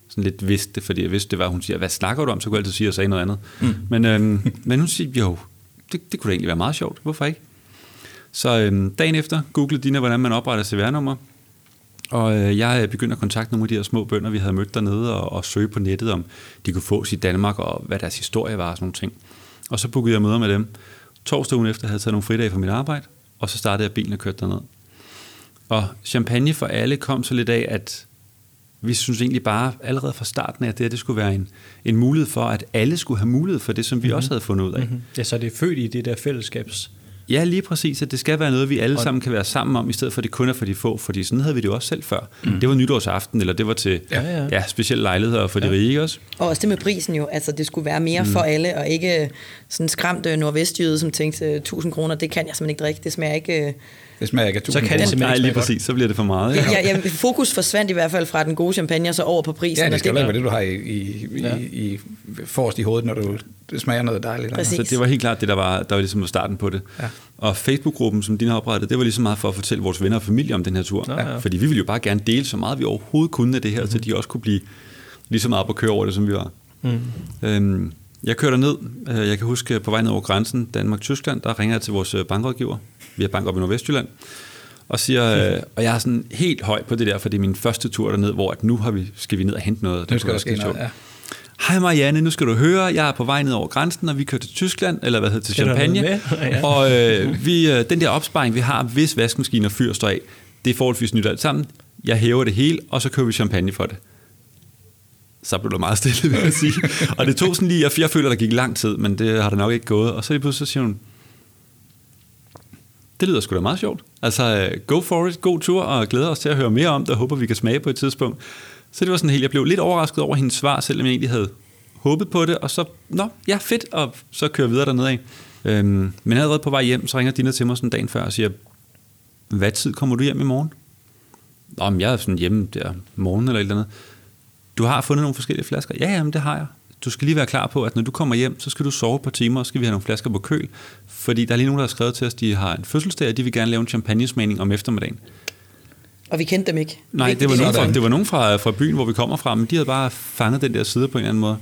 Sådan lidt vidste fordi jeg vidste, det var, hun siger, hvad snakker du om? Så kunne jeg altid sige, at jeg sagde noget andet. Mm. Men, øhm, men hun siger, jo, det, det kunne da egentlig være meget sjovt. Hvorfor ikke? Så øhm, dagen efter googlede Dina, hvordan man opretter CVR-nummer. Og øh, jeg begyndte at kontakte nogle af de her små bønder, vi havde mødt dernede, og, og søge på nettet, om de kunne fås i Danmark, og hvad deres historie var og sådan nogle ting. Og så bookede jeg møder med dem. Torsdag ugen efter havde jeg taget nogle fridage fra mit arbejde, og så startede jeg bilen og kørte derned. Og champagne for alle kom så lidt af, at vi synes egentlig bare allerede fra starten af, at det, her, det skulle være en, en mulighed for, at alle skulle have mulighed for det, som vi mm-hmm. også havde fundet ud af. Mm-hmm. Ja, så det er født i det der fællesskabs Ja, lige præcis, at det skal være noget, vi alle sammen kan være sammen om, i stedet for at det kun er for de få, fordi sådan havde vi det jo også selv før. Mm. Det var nytårsaften, eller det var til ja, ja. Ja, specielle lejligheder for ja. de rige også. Og også det med prisen jo, altså det skulle være mere mm. for alle, og ikke sådan skræmte nordvestjyde, som tænkte, 1000 kroner, det kan jeg simpelthen ikke drikke, det smager ikke det smager ikke af Så kan det simpelthen Nej, lige præcis, så bliver det for meget. Ja. Ja, ja, fokus forsvandt i hvert fald fra den gode champagne, så over på prisen. Ja, det skal være det, du har i, i, ja. i, i forrest i hovedet, når du det smager noget dejligt. Præcis. Så det var helt klart det, der var, der var ligesom starten på det. Ja. Og Facebook-gruppen, som din har oprettet, det var lige så meget for at fortælle vores venner og familie om den her tur. Ja. Fordi vi ville jo bare gerne dele så meget, vi overhovedet kunne af det her, mm. så de også kunne blive lige så meget på køre over det, som vi var. Mm. Øhm, jeg kørte ned. Øh, jeg kan huske, på vej ned over grænsen, Danmark-Tyskland, der ringer jeg til vores øh, bankrådgiver. Vi har bank op i Nordvestjylland. Og, siger, øh, og jeg er sådan helt høj på det der, for det er min første tur derned, hvor at nu har vi, skal vi ned og hente noget. Nu skal der ske noget, ja. Hej Marianne, nu skal du høre, jeg er på vej ned over grænsen, og vi kører til Tyskland, eller hvad hedder til Champagne. ja. Og øh, vi, øh, den der opsparing, vi har, hvis vaskemaskiner fyr står af, det er forholdsvis nyt alt sammen. Jeg hæver det hele, og så køber vi champagne for det så blev det meget stille, vil jeg sige. og det tog sådan lige, jeg, jeg føler, der gik lang tid, men det har der nok ikke gået. Og så lige pludselig så siger hun, det lyder sgu da meget sjovt. Altså, øh, go for it, god tur, og glæder os til at høre mere om det, og håber, vi kan smage på et tidspunkt. Så det var sådan helt, jeg blev lidt overrasket over hendes svar, selvom jeg egentlig havde håbet på det, og så, nå, ja, fedt, og så kører videre dernede af. Øhm, men allerede på vej hjem, så ringer Dina til mig sådan dagen før og siger, hvad tid kommer du hjem i morgen? Nå, men jeg er sådan hjemme der morgen eller et eller andet. Du har fundet nogle forskellige flasker? Ja, jamen det har jeg. Du skal lige være klar på, at når du kommer hjem, så skal du sove på timer, og skal vi have nogle flasker på køl. Fordi der er lige nogen, der har skrevet til os, de har en fødselsdag, og de vil gerne lave en champagnesmagning om eftermiddagen. Og vi kendte dem ikke. Nej, det var, nogen fra, det var nogen fra, fra byen, hvor vi kommer fra, men de havde bare fanget den der side på en eller anden måde.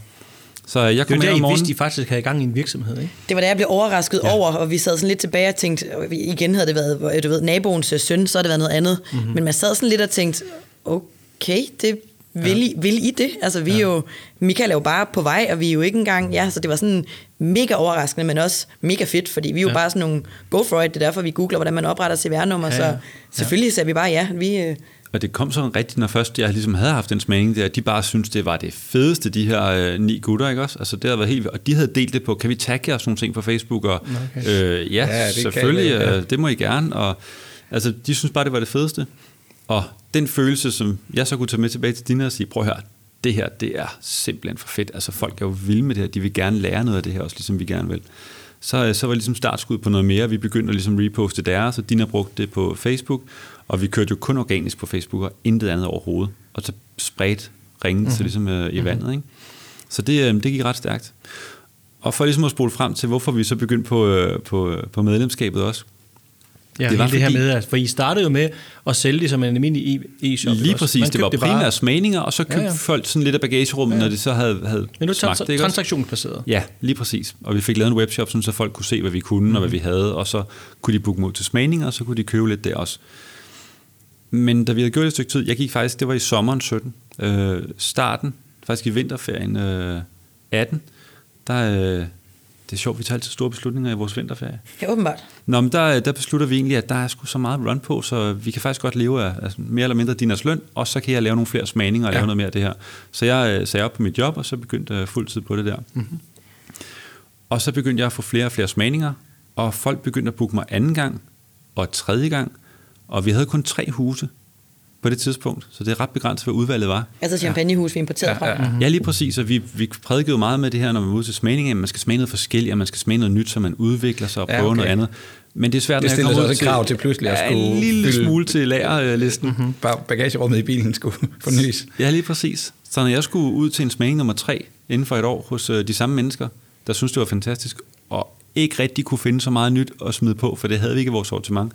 Så jeg kom det var der, I morgen... vidste, I faktisk havde i gang i en virksomhed, ikke? Det var da jeg blev overrasket ja. over, og vi sad sådan lidt tilbage og tænkte, igen havde det været, du ved, naboens søn, så havde det været noget andet. Mm-hmm. Men man sad sådan lidt og tænkte, okay, det vil, ja. I, vil I det? Altså, vi ja. er jo, Michael er jo bare på vej, og vi er jo ikke engang, ja, så det var sådan mega overraskende, men også mega fedt, fordi vi er jo ja. bare sådan nogle go for it, det er derfor, vi googler, hvordan man opretter CVR-nummer, ja, ja. så selvfølgelig ja. sagde vi bare ja. Vi, øh, og det kom sådan rigtigt, når først jeg ligesom havde haft en smagning der, de bare synes det var det fedeste, de her øh, ni gutter, ikke også? Altså det havde været helt Og de havde delt det på, kan vi tagge os nogle ting på Facebook? Og okay. øh, ja, ja det selvfølgelig, kan, ja. Øh, det må I gerne. Og altså, de synes bare, det var det fedeste. Og den følelse, som jeg så kunne tage med tilbage til dine og sige, prøv at høre, det her, det er simpelthen for fedt. Altså folk er jo vilde med det her, de vil gerne lære noget af det her, også ligesom vi gerne vil. Så, øh, så var det ligesom startskud på noget mere. Vi begyndte at ligesom reposte deres, og Dina brugte det på Facebook, og vi kørte jo kun organisk på Facebook, og intet andet overhovedet. Og så spredte ringen mm-hmm. til ligesom uh, i mhm. vandet. Ikke? Så det, uh, det gik ret stærkt. Og for ligesom at spole frem til, hvorfor vi så begyndte på, uh, på, på medlemskabet også, Ja, det var det her med, at, for I startede jo med at sælge det som en almindelig e-shop. Lige præcis, det var primært smagninger, og så købte ja, ja. folk sådan lidt af bagagerummet, ja. når det så havde, havde Men nu smagt det. transaktionsbaseret. Ja, lige præcis. Og vi fik lavet en webshop, så folk kunne se, hvad vi kunne, mm. og hvad mhm. vi havde, og så kunne de booke mod til smagninger, og så kunne de købe lidt der også. Men da vi havde gjort det et stykke tid, jeg gik faktisk, det var i sommeren 17, øh, starten, faktisk i vinterferien øh, 18, der, øh, det er sjovt, vi tager altid store beslutninger i vores vinterferie. Ja, åbenbart. Nå, men der, der beslutter vi egentlig, at der er sgu så meget run på, så vi kan faktisk godt leve af altså, mere eller mindre diners løn, og så kan jeg lave nogle flere smagninger og ja. lave noget mere af det her. Så jeg øh, sagde op på mit job, og så begyndte jeg fuldtid på det der. Mm-hmm. Og så begyndte jeg at få flere og flere smagninger, og folk begyndte at booke mig anden gang og tredje gang, og vi havde kun tre huse på det tidspunkt, så det er ret begrænset, hvad udvalget var. Altså champagnehus, vi importerede fra. Ja, ja. ja, lige præcis, og vi, vi prædikede jo meget med det her, når man var ude til smagning, at man skal smage noget forskelligt, og man skal smage noget nyt, så man udvikler sig og prøver ja, okay. noget andet. Men det er svært, det stiller sig også et krav til pludselig at skulle... en lille smule til lagerlisten. Mm-hmm. Bare bagagerummet i bilen skulle [LAUGHS] fornyes. Ja, lige præcis. Så når jeg skulle ud til en smagning nummer tre inden for et år hos øh, de samme mennesker, der synes det var fantastisk, og ikke rigtig kunne finde så meget nyt at smide på, for det havde vi ikke i vores sortiment,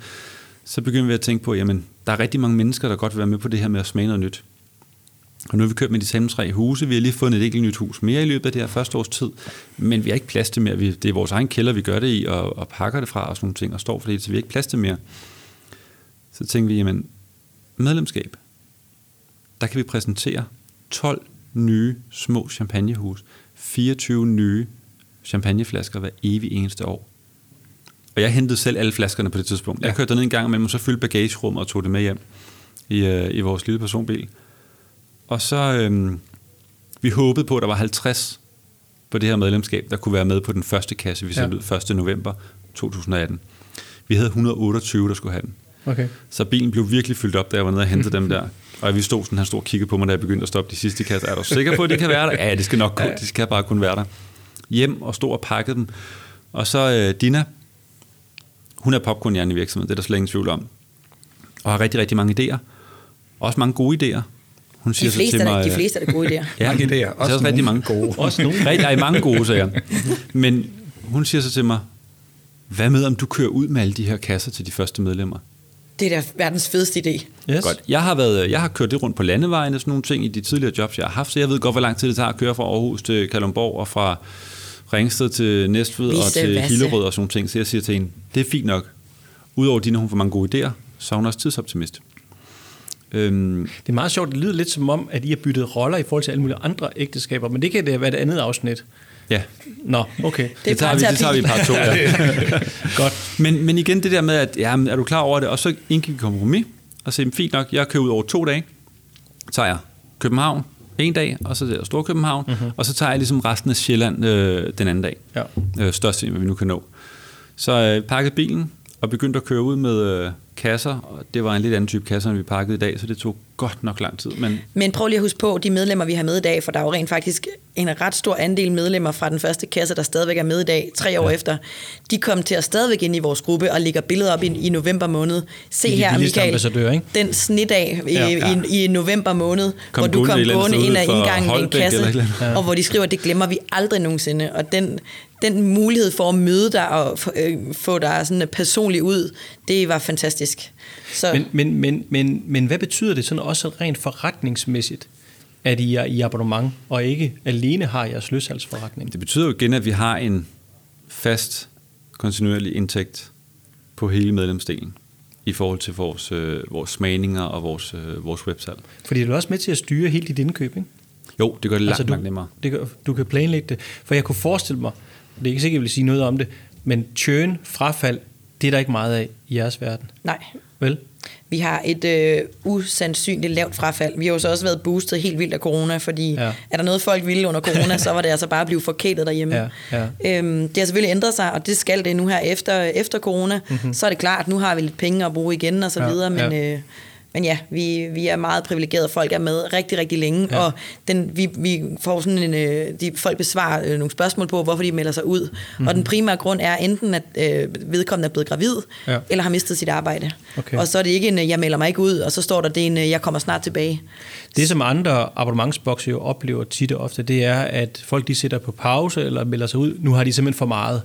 så begyndte vi at tænke på, jamen, der er rigtig mange mennesker, der godt vil være med på det her med at smage noget nyt. Og nu har vi kørt med de samme tre huse. Vi har lige fundet et enkelt nyt hus mere i løbet af det her første års tid. Men vi har ikke plads til mere. Vi, det er vores egen kælder, vi gør det i, og, og pakker det fra og sådan nogle ting, og står for det, så vi har ikke plads til mere. Så tænkte vi, jamen, medlemskab. Der kan vi præsentere 12 nye små champagnehus. 24 nye champagneflasker hver evig eneste år. Og jeg hentede selv alle flaskerne på det tidspunkt. Jeg kørte ned en gang men så fyldte bagagerummet og tog det med hjem i, øh, i vores lille personbil. Og så, øhm, vi håbede på, at der var 50 på det her medlemskab, der kunne være med på den første kasse, vi sendte ja. ud 1. november 2018. Vi havde 128, der skulle have den. Okay. Så bilen blev virkelig fyldt op, da jeg var nede og hentede [LAUGHS] dem der. Og vi stod sådan, han stod og kiggede på mig, da jeg begyndte at stoppe de sidste kasser. Er du sikker på, at det kan være der? Ja, det skal nok ja. de skal bare kun være der. Hjem og stod og pakkede dem. Og så øh, Dina, hun er popcornhjerne i virksomheden, det er der slet ingen tvivl om. Og har rigtig, rigtig mange idéer. Også mange gode idéer. Hun siger de, fleste, til mig, de fleste er det gode idéer. [LAUGHS] ja, mange idéer. Også, også rigtig mange gode. også nogle. Rigtig, [LAUGHS] der er mange gode, siger Men hun siger så til mig, hvad med, om du kører ud med alle de her kasser til de første medlemmer? Det er da verdens fedeste idé. Yes. Godt. Jeg har, været, jeg har kørt det rundt på landevejen og sådan nogle ting i de tidligere jobs, jeg har haft, så jeg ved godt, hvor lang tid det tager at køre fra Aarhus til Kalundborg og fra Ringsted til Næstved og til Hillerød og sådan nogle ting. Så jeg siger til hende, det er fint nok. Udover dine, hun får mange gode idéer, så er hun også tidsoptimist. Øhm. Det er meget sjovt, det lyder lidt som om, at I har byttet roller i forhold til alle mulige andre ægteskaber, men det kan det være et andet afsnit. Ja. Nå, okay. Det, det, tager, vi, det tager vi par to. Ja. [LAUGHS] [LAUGHS] Godt. Men, men igen det der med, at ja, er du klar over det? Og så indgik vi kompromis, og så fint nok, jeg kører ud over to dage, tager jeg København en dag, og så der Storkøbenhavn, mm-hmm. og så tager jeg ligesom resten af Sjælland øh, den anden dag. Ja. Øh, størst, hvad vi nu kan nå. Så øh, pakkede bilen, og begyndte at køre ud med øh, kasser, og det var en lidt anden type kasser, end vi pakkede i dag, så det tog godt nok lang tid. Men, men prøv lige at huske på de medlemmer, vi har med i dag, for der er jo rent faktisk en ret stor andel medlemmer fra den første kasse, der stadigvæk er med i dag, tre år ja. efter. De kom til at stadigvæk ind i vores gruppe og lægger billeder op i, i november måned. Se her, Michael, ikke? den snitdag i, ja. i, i november måned, kom hvor du kom gående ind ad indgangen i en kasse, ja. og hvor de skriver, det glemmer vi aldrig nogensinde. Og den, den mulighed for at møde dig og øh, få dig sådan personligt ud, det var fantastisk. Så. Men, men, men, men, men hvad betyder det sådan også rent forretningsmæssigt, at I er i abonnement, og ikke alene har jeres løshalsforretning? Det betyder jo igen, at vi har en fast, kontinuerlig indtægt på hele medlemsdelen i forhold til vores, øh, vores smagninger og vores, øh, vores website. Fordi du er også med til at styre hele dit indkøb, ikke? Jo, det gør det langt, altså, du, langt nemmere. Det gør, du kan planlægge det. For jeg kunne forestille mig, det er ikke sikkert, jeg vil sige noget om det, men churn, frafald, det er der ikke meget af i jeres verden. Nej. Vel? Vi har et øh, usandsynligt lavt frafald. Vi har jo så også været boostet helt vildt af corona, fordi ja. er der noget, folk ville under corona, [LAUGHS] så var det altså bare at blive forkælet derhjemme. Ja, ja. Øhm, det har selvfølgelig ændret sig, og det skal det nu her efter, efter corona. Mm-hmm. Så er det klart, at nu har vi lidt penge at bruge igen og så ja, videre, men... Ja. Øh, men ja, vi, vi er meget privilegerede. Folk er med rigtig, rigtig længe, ja. og den, vi, vi får sådan en, øh, de, folk besvarer øh, nogle spørgsmål på, hvorfor de melder sig ud. Mm-hmm. Og den primære grund er enten, at øh, vedkommende er blevet gravid, ja. eller har mistet sit arbejde. Okay. Og så er det ikke en, jeg melder mig ikke ud, og så står der, det er en, jeg kommer snart tilbage. Det, som andre abonnementsbokse jo oplever tit og ofte, det er, at folk de sætter på pause, eller melder sig ud. Nu har de simpelthen for meget.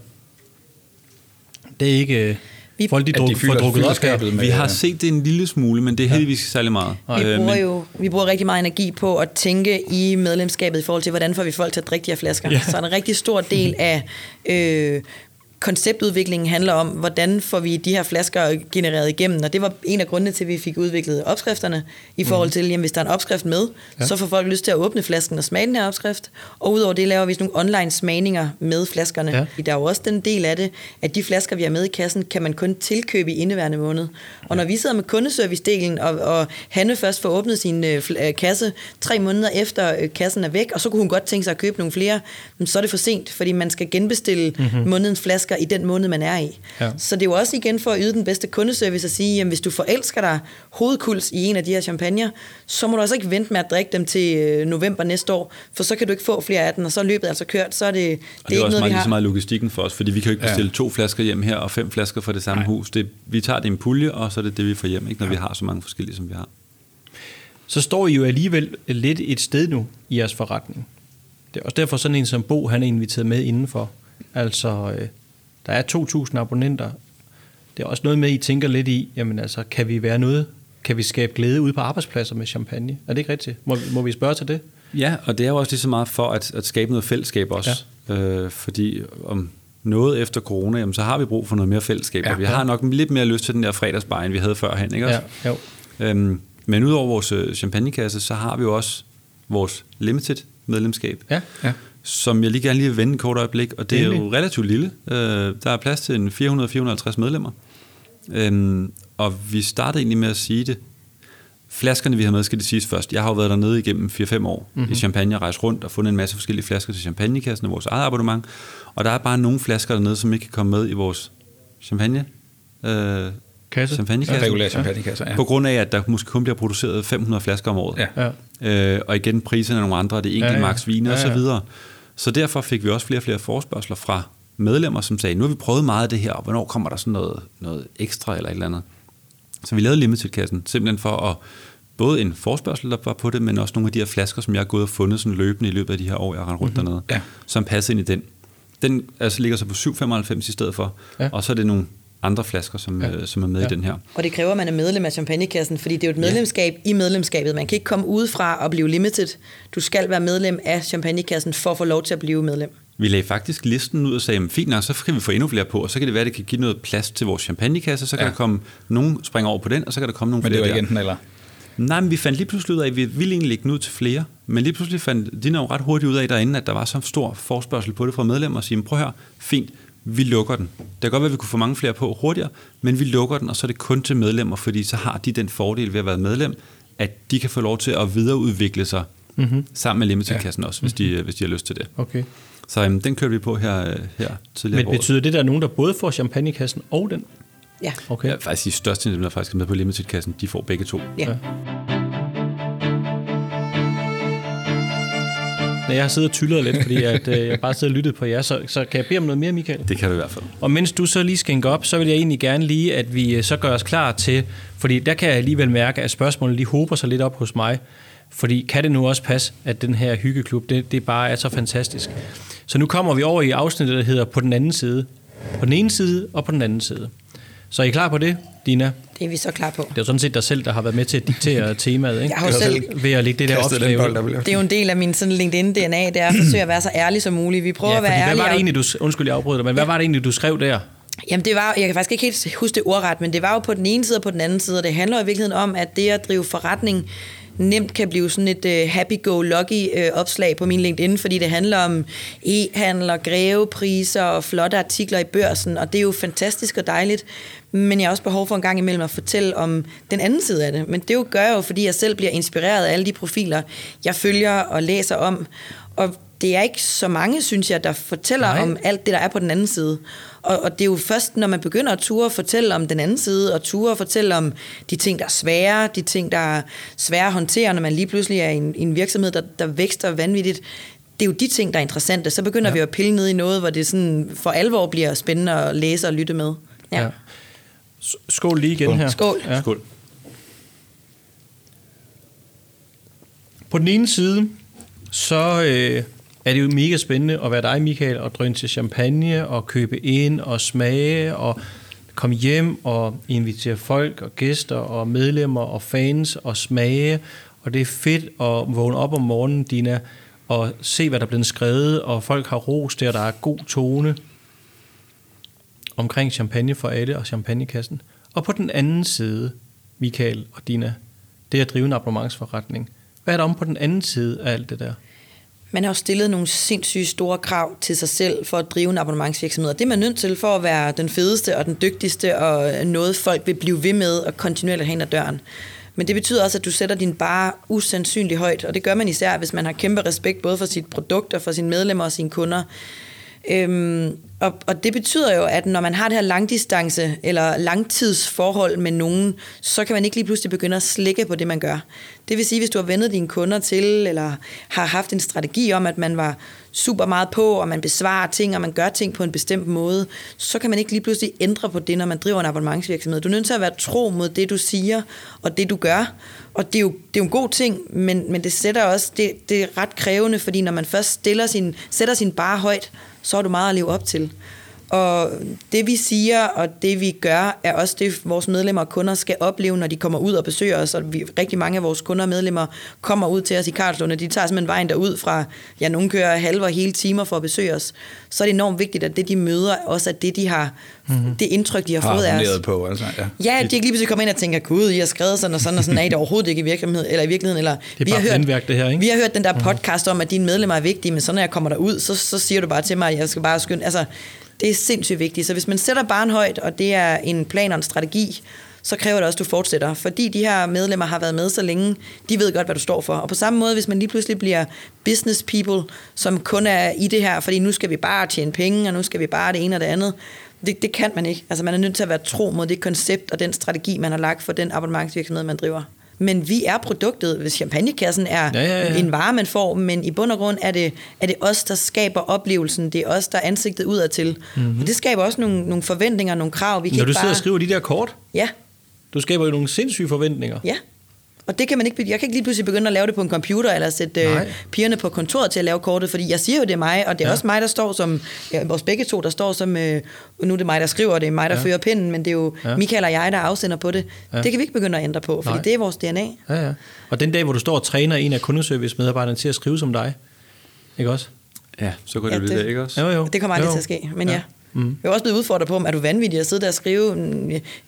Det er ikke vi, Folk de, druk, de fylder, får drukket op med, Vi har set det en lille smule, men det er ja. heldigvis ikke særlig meget. Vi øh, bruger jo vi bruger rigtig meget energi på at tænke i medlemskabet i forhold til, hvordan får vi folk til at drikke de her flasker. Ja. Så en rigtig stor del af øh, konceptudviklingen handler om, hvordan får vi de her flasker genereret igennem, og det var en af grundene til, at vi fik udviklet opskrifterne, i forhold mhm. til, jamen, hvis der er en opskrift med, ja. så får folk lyst til at åbne flasken og smage den her opskrift, og udover det laver vi sådan nogle online smagninger med flaskerne. Ja. Der er jo også den del af det, at de flasker, vi har med i kassen, kan man kun tilkøbe i indeværende måned. Og når vi sidder med kundeservice-delen, og, og Hanne først får åbnet sin øh, øh, kasse tre måneder efter øh, kassen er væk, og så kunne hun godt tænke sig at købe nogle flere, så er det for sent, fordi man skal genbestille mm-hmm. månedens flasker i den måned, man er i. Ja. Så det er jo også igen for at yde den bedste kundeservice at sige, jamen hvis du forelsker dig hovedkuls i en af de her champagner, så må du altså ikke vente med at drikke dem til øh, november næste år, for så kan du ikke få flere af dem, og så er løbet altså kørt, så er det, det, og det er, er også meget, lige så meget logistikken for os, fordi vi kan jo ikke bestille ja. to flasker hjem her, og fem flasker fra det samme Nej. hus. Det, vi tager det i en pulje, og så er det det, vi får hjem, ikke, når ja. vi har så mange forskellige, som vi har. Så står I jo alligevel lidt et sted nu i jeres forretning. Det er også derfor sådan en som Bo, han er inviteret med indenfor. Altså, øh, der er 2.000 abonnenter. Det er også noget med, at I tænker lidt i, jamen altså, kan vi være noget, kan vi skabe glæde ude på arbejdspladser med champagne? Er det ikke rigtigt? Må, må vi spørge til det? Ja, og det er jo også lige så meget for at, at skabe noget fællesskab også. Ja. Øh, fordi om noget efter corona, jamen, så har vi brug for noget mere fællesskab, ja, og vi har nok lidt mere lyst til den der fredagsbar, end vi havde førhen, ikke også? Ja, jo. Øhm, men udover vores øh, champagnekasse, så har vi jo også vores limited medlemskab. Ja, ja som jeg lige gerne lige vil vende et kort øjeblik, og det er jo relativt lille. Øh, der er plads til en 400-450 medlemmer. Øhm, og vi startede egentlig med at sige det. Flaskerne, vi har med, skal det siges først. Jeg har jo været dernede igennem 4-5 år mm-hmm. i Champagne, og rejst rundt og fundet en masse forskellige flasker til champagnekassen og vores eget abonnement. Og der er bare nogle flasker dernede, som ikke kan komme med i vores champagne øh, Kasse. Champagnekasse. Ja, regulær champagnekasse, ja. På grund af, at der måske kun bliver produceret 500 flasker om året. Ja. Øh, og igen, priserne er nogle andre, det er enkelt ja, ja. max vine ja, ja. og så videre. Så derfor fik vi også flere og flere forspørgseler fra medlemmer, som sagde, nu har vi prøvet meget af det her, og hvornår kommer der sådan noget, noget ekstra eller et eller andet. Så vi lavede limited-kassen, simpelthen for at både en forspørgsel, der var på det, men også nogle af de her flasker, som jeg har gået og fundet sådan løbende i løbet af de her år, jeg har rundt mm-hmm. dernede, ja. som passer ind i den. Den altså, ligger så på 7,95 i stedet for, ja. og så er det nogle andre flasker, som, ja. øh, som er med ja. i den her. Og det kræver, at man er medlem af champagnekassen, fordi det er jo et medlemskab ja. i medlemskabet. Man kan ikke komme udefra og blive limited. Du skal være medlem af champagnekassen for at få lov til at blive medlem. Vi lagde faktisk listen ud og sagde, fint nok, så kan vi få endnu flere på, og så kan det være, at det kan give noget plads til vores champagnekasse, så kan ja. der komme nogen springe over på den, og så kan der komme nogle men flere Men det var ikke enten eller? Nej, men vi fandt lige pludselig ud af, at vi ville egentlig lægge den ud til flere, men lige pludselig fandt de jo ret hurtigt ud af derinde, at der var så stor forspørgsel på det fra medlemmer, og sige, prøv her, fint, vi lukker den. Det kan godt være, at vi kunne få mange flere på hurtigere, men vi lukker den, og så er det kun til medlemmer, fordi så har de den fordel ved at være medlem, at de kan få lov til at videreudvikle sig mm-hmm. sammen med Limited-kassen ja. også, hvis, mm-hmm. de, hvis de har lyst til det. Okay. Så um, den kører vi på her, her tidligere Men betyder det, at der er nogen, der både får champagnekassen og den? Ja. Okay. Ja, faktisk de største, der faktisk er med på Limited-kassen, de får begge to. Ja. ja. når jeg har siddet og tyllet lidt, fordi at, øh, jeg bare sidder og lyttet på jer, så, så kan jeg bede om noget mere, Michael? Det kan du i hvert fald. Og mens du så lige skænker op, så vil jeg egentlig gerne lige, at vi øh, så gør os klar til, fordi der kan jeg alligevel mærke, at spørgsmålene lige hober sig lidt op hos mig. Fordi kan det nu også passe, at den her hyggeklub, det, det bare er så fantastisk. Så nu kommer vi over i afsnittet, der hedder På den anden side. På den ene side og på den anden side. Så er I klar på det, Dina? Det er vi så klar på. Det er jo sådan set dig selv, der har været med til at diktere [LAUGHS] temaet, ikke? Jeg har selv ved at lægge det der opslag Det er jo en del af min sådan LinkedIn-DNA, det er at forsøge at være så ærlig som muligt. Vi prøver ja, at være ærlige. Hvad var det egentlig, du, undskyld, jeg afbryder dig, men hvad var det egentlig, du skrev der? Jamen det var, jeg kan faktisk ikke helt huske det ordret, men det var jo på den ene side og på den anden side, og det handler i virkeligheden om, at det at drive forretning nemt kan blive sådan et uh, happy-go-lucky uh, opslag på min LinkedIn, fordi det handler om e-handler, grevepriser og flotte artikler i børsen, og det er jo fantastisk og dejligt, men jeg har også behov for en gang imellem at fortælle om den anden side af det. Men det jo gør jeg jo, fordi jeg selv bliver inspireret af alle de profiler, jeg følger og læser om, og det er ikke så mange, synes jeg, der fortæller Nej. om alt det, der er på den anden side. Og, og det er jo først, når man begynder at ture og fortælle om den anden side, og ture og fortælle om de ting, der er svære, de ting, der er svære at håndtere, når man lige pludselig er i en, i en virksomhed, der, der vækster vanvittigt. Det er jo de ting, der er interessante. Så begynder ja. vi at pille ned i noget, hvor det sådan for alvor bliver spændende at læse og lytte med. Ja. ja. Skål lige igen Skål. her. Skål. Ja. Skål. På den ene side, så øh, er det jo mega spændende at være dig, Michael, og drøne til champagne, og købe ind, og smage, og komme hjem og invitere folk, og gæster, og medlemmer, og fans, og smage. Og det er fedt at vågne op om morgenen, Dina, og se, hvad der er blevet skrevet, og folk har ros der, der er god tone. omkring champagne for alle og champagnekassen. Og på den anden side, Michael og Dina, det at drive en abonnementsforretning. Hvad er der om på den anden side af alt det der? Man har jo stillet nogle sindssygt store krav til sig selv for at drive en abonnementsvirksomhed. Og det er man nødt til for at være den fedeste og den dygtigste, og noget folk vil blive ved med og kontinuerligt hen ad døren. Men det betyder også, at du sætter din bare usandsynligt højt, og det gør man især, hvis man har kæmpe respekt både for sit produkt og for sine medlemmer og sine kunder. Øhm, og, og det betyder jo, at når man har det her langdistance eller langtidsforhold med nogen, så kan man ikke lige pludselig begynde at slække på det, man gør. Det vil sige, hvis du har vendet dine kunder til, eller har haft en strategi om, at man var super meget på, og man besvarer ting, og man gør ting på en bestemt måde, så kan man ikke lige pludselig ændre på det, når man driver en abonnementsvirksomhed. Du er nødt til at være tro mod det, du siger, og det, du gør. Og det er jo, det er jo en god ting, men, men det sætter også, det, det er ret krævende, fordi når man først stiller sin, sætter sin bare højt, så er du meget at leve op til. Og det vi siger, og det vi gør, er også det, vores medlemmer og kunder skal opleve, når de kommer ud og besøger os. Og vi, rigtig mange af vores kunder og medlemmer kommer ud til os i Karlslund, og de tager simpelthen vejen derud fra, ja, nogle kører halve og hele timer for at besøge os. Så er det enormt vigtigt, at det, de møder, også er det, de har, mm-hmm. det indtryk, de har, har fået af os. på, altså, ja. Ja, de ikke lige pludselig kommer ind og tænker, gud, I har skrevet sådan og sådan, og sådan er det overhovedet ikke i virkeligheden, eller i virkeligheden, eller det er vi har hørt, det her, ikke? Vi har hørt den der mhm. podcast om, at dine medlemmer er vigtige, men så når jeg kommer derud, så, så siger du bare til mig, at jeg skal bare skynde, altså, det er sindssygt vigtigt. Så hvis man sætter barn højt, og det er en plan og en strategi, så kræver det også, at du fortsætter. Fordi de her medlemmer har været med så længe, de ved godt, hvad du står for. Og på samme måde, hvis man lige pludselig bliver business people, som kun er i det her, fordi nu skal vi bare tjene penge, og nu skal vi bare det ene og det andet, det, det kan man ikke. Altså man er nødt til at være tro mod det koncept og den strategi, man har lagt for den abonnementsvirksomhed, man driver men vi er produktet. Hvis champagnekassen er ja, ja, ja. en vare, man får, men i bund og grund er det, er det os, der skaber oplevelsen. Det er os, der er ansigtet udadtil. Mm-hmm. Og det skaber også nogle, nogle forventninger, nogle krav. Vi kan Når du bare... sidder og skriver de der kort, ja. du skaber jo nogle sindssyge forventninger. Ja. Og det kan man ikke, jeg kan ikke lige pludselig begynde at lave det på en computer, eller sætte øh, pigerne på kontoret til at lave kortet, fordi jeg siger jo, det er mig, og det er ja. også mig, der står som, ja, vores begge to, der står som, øh, nu er det mig, der skriver, det er mig, der ja. fører pinden, men det er jo ja. Michael og jeg, der afsender på det. Ja. Det kan vi ikke begynde at ændre på, fordi Nej. det er vores DNA. Ja, ja. Og den dag, hvor du står og træner en af kundeservice-medarbejderne til at skrive som dig, ikke også? Ja, så går det ja, det, det, ikke også? Jo, jo. Det kommer aldrig jo. til at ske, men ja. ja. Mm. Jeg er også blevet udfordret på, om er du vanvittig at sidde der og skrive.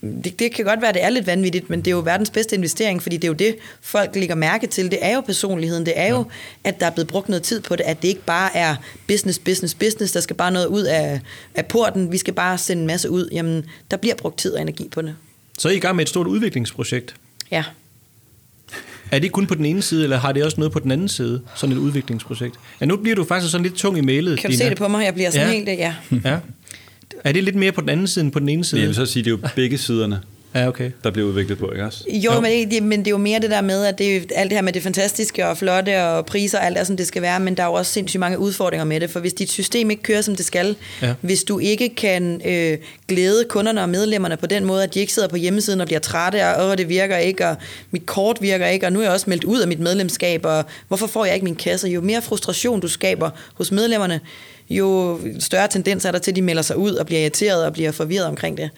Det, det kan godt være, det er lidt vanvittigt, men det er jo verdens bedste investering, fordi det er jo det, folk lægger mærke til. Det er jo personligheden. Det er jo, at der er blevet brugt noget tid på det. At det ikke bare er business, business, business. Der skal bare noget ud af, af porten. Vi skal bare sende en masse ud. Jamen, der bliver brugt tid og energi på det. Så er I i gang med et stort udviklingsprojekt? Ja. Er det kun på den ene side, eller har det også noget på den anden side, sådan et udviklingsprojekt? Ja, nu bliver du faktisk sådan lidt tung i mailet. Kan du Dina. se det på mig? Jeg bliver sådan ja. helt, ja. ja. Er det lidt mere på den anden side end på den ene side? Jeg vil så sige, det er jo begge siderne. Ja, okay. Der bliver udviklet på, ikke også? Jo, jo. Men, det, men det er jo mere det der med, at det er alt det her med det fantastiske og flotte og priser og alt det, som det skal være, men der er jo også sindssygt mange udfordringer med det, for hvis dit system ikke kører, som det skal, ja. hvis du ikke kan øh, glæde kunderne og medlemmerne på den måde, at de ikke sidder på hjemmesiden og bliver trætte, og det virker ikke, og mit kort virker ikke, og nu er jeg også meldt ud af mit medlemskab, og hvorfor får jeg ikke min kasse? Jo mere frustration du skaber hos medlemmerne, jo større tendens er der til, at de melder sig ud og bliver irriteret og bliver forvirret omkring det.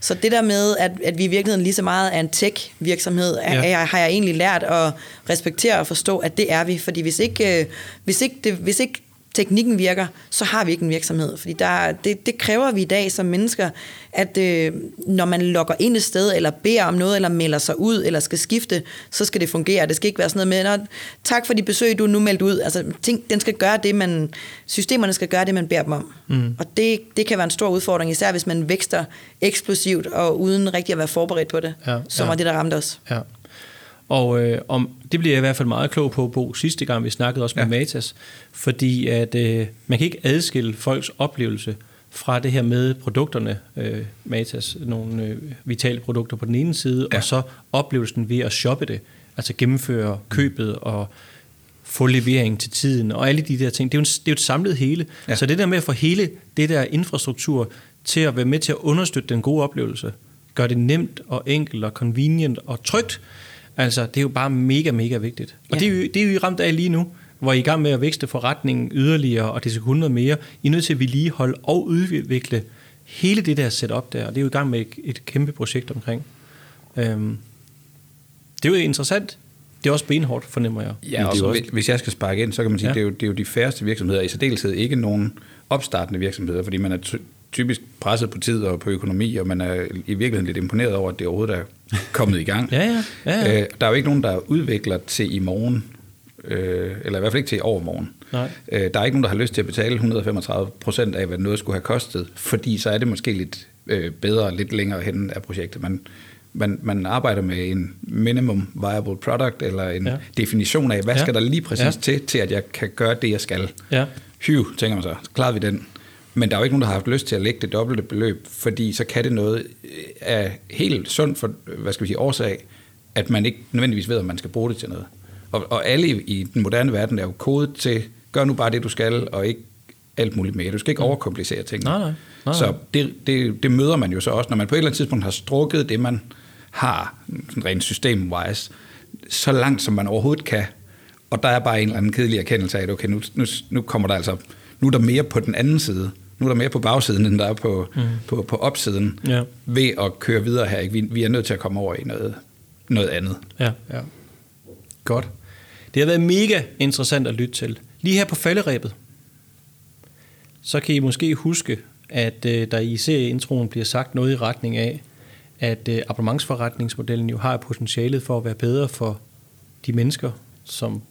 Så det der med, at, at vi i virkeligheden lige så meget er en tech-virksomhed, ja. er, har jeg egentlig lært at respektere og forstå, at det er vi. Fordi hvis ikke, øh, hvis ikke, det, hvis ikke teknikken virker, så har vi ikke en virksomhed. Fordi der, det, det kræver vi i dag som mennesker, at øh, når man logger ind et sted, eller beder om noget, eller melder sig ud, eller skal skifte, så skal det fungere. Det skal ikke være sådan noget med, tak for de besøg, du nu meldt ud. Altså, ting, den skal gøre det, man, systemerne skal gøre det, man beder dem om. Mm. Og det, det kan være en stor udfordring, især hvis man vækster eksplosivt, og uden rigtig at være forberedt på det, ja, som ja. var det, der ramte os. Ja. Og øh, om, det bliver jeg i hvert fald meget klog på, Bo, sidste gang vi snakkede også med ja. Matas, fordi at øh, man kan ikke adskille folks oplevelse fra det her med produkterne, øh, Matas, nogle øh, vitale produkter på den ene side, ja. og så oplevelsen ved at shoppe det, altså gennemføre købet og få levering til tiden, og alle de der ting. Det er jo, en, det er jo et samlet hele. Ja. Så det der med at få hele det der infrastruktur til at være med til at understøtte den gode oplevelse, gør det nemt og enkelt og convenient og trygt, Altså, det er jo bare mega, mega vigtigt. Og ja. det, er jo, det er jo I ramt af lige nu, hvor I er i gang med at vækste forretningen yderligere, og det skal kunne noget mere. I er nødt til at vedligeholde og udvikle hele det der setup der, og det er jo i gang med et, et kæmpe projekt omkring. Øhm, det er jo interessant. Det er også benhårdt, fornemmer jeg. Ja, og også, hvis jeg skal sparke ind, så kan man sige, ja. det, er jo, det er jo de færreste virksomheder, i særdeleshed ikke nogen opstartende virksomheder, fordi man er typisk presset på tid og på økonomi, og man er i virkeligheden lidt imponeret over, at det overhovedet er kommet i gang. [LAUGHS] ja, ja. ja, ja. Øh, der er jo ikke nogen, der udvikler til i morgen, øh, eller i hvert fald ikke til i overmorgen. Nej. Øh, der er ikke nogen, der har lyst til at betale 135 procent af, hvad noget skulle have kostet, fordi så er det måske lidt øh, bedre lidt længere hen af projektet. Man, man, man arbejder med en minimum viable product, eller en ja. definition af, hvad ja. skal der lige præcis ja. til, til at jeg kan gøre det, jeg skal. Ja. Hyv, tænker man så, klarede vi den. Men der er jo ikke nogen, der har haft lyst til at lægge det dobbelte beløb, fordi så kan det noget af helt sundt for, hvad skal vi sige, årsag, at man ikke nødvendigvis ved, om man skal bruge det til noget. Og, og alle i den moderne verden er jo kodet til, gør nu bare det, du skal, og ikke alt muligt mere. Du skal ikke overkomplicere tingene. Nej, nej. nej. Så det, det, det møder man jo så også, når man på et eller andet tidspunkt har strukket det, man har, sådan rent system-wise, så langt som man overhovedet kan. Og der er bare en eller anden kedelig erkendelse af, at okay, nu, nu, nu kommer der altså, nu er der mere på den anden side. Nu er der mere på bagsiden, end der er på, mm. på, på opsiden, ja. ved at køre videre her. Ikke? Vi, vi er nødt til at komme over i noget, noget andet. Ja, ja. Godt. Det har været mega interessant at lytte til. Lige her på falderæbet, så kan I måske huske, at øh, der i serieintroen bliver sagt noget i retning af, at øh, abonnementsforretningsmodellen jo har potentialet for at være bedre for de mennesker, som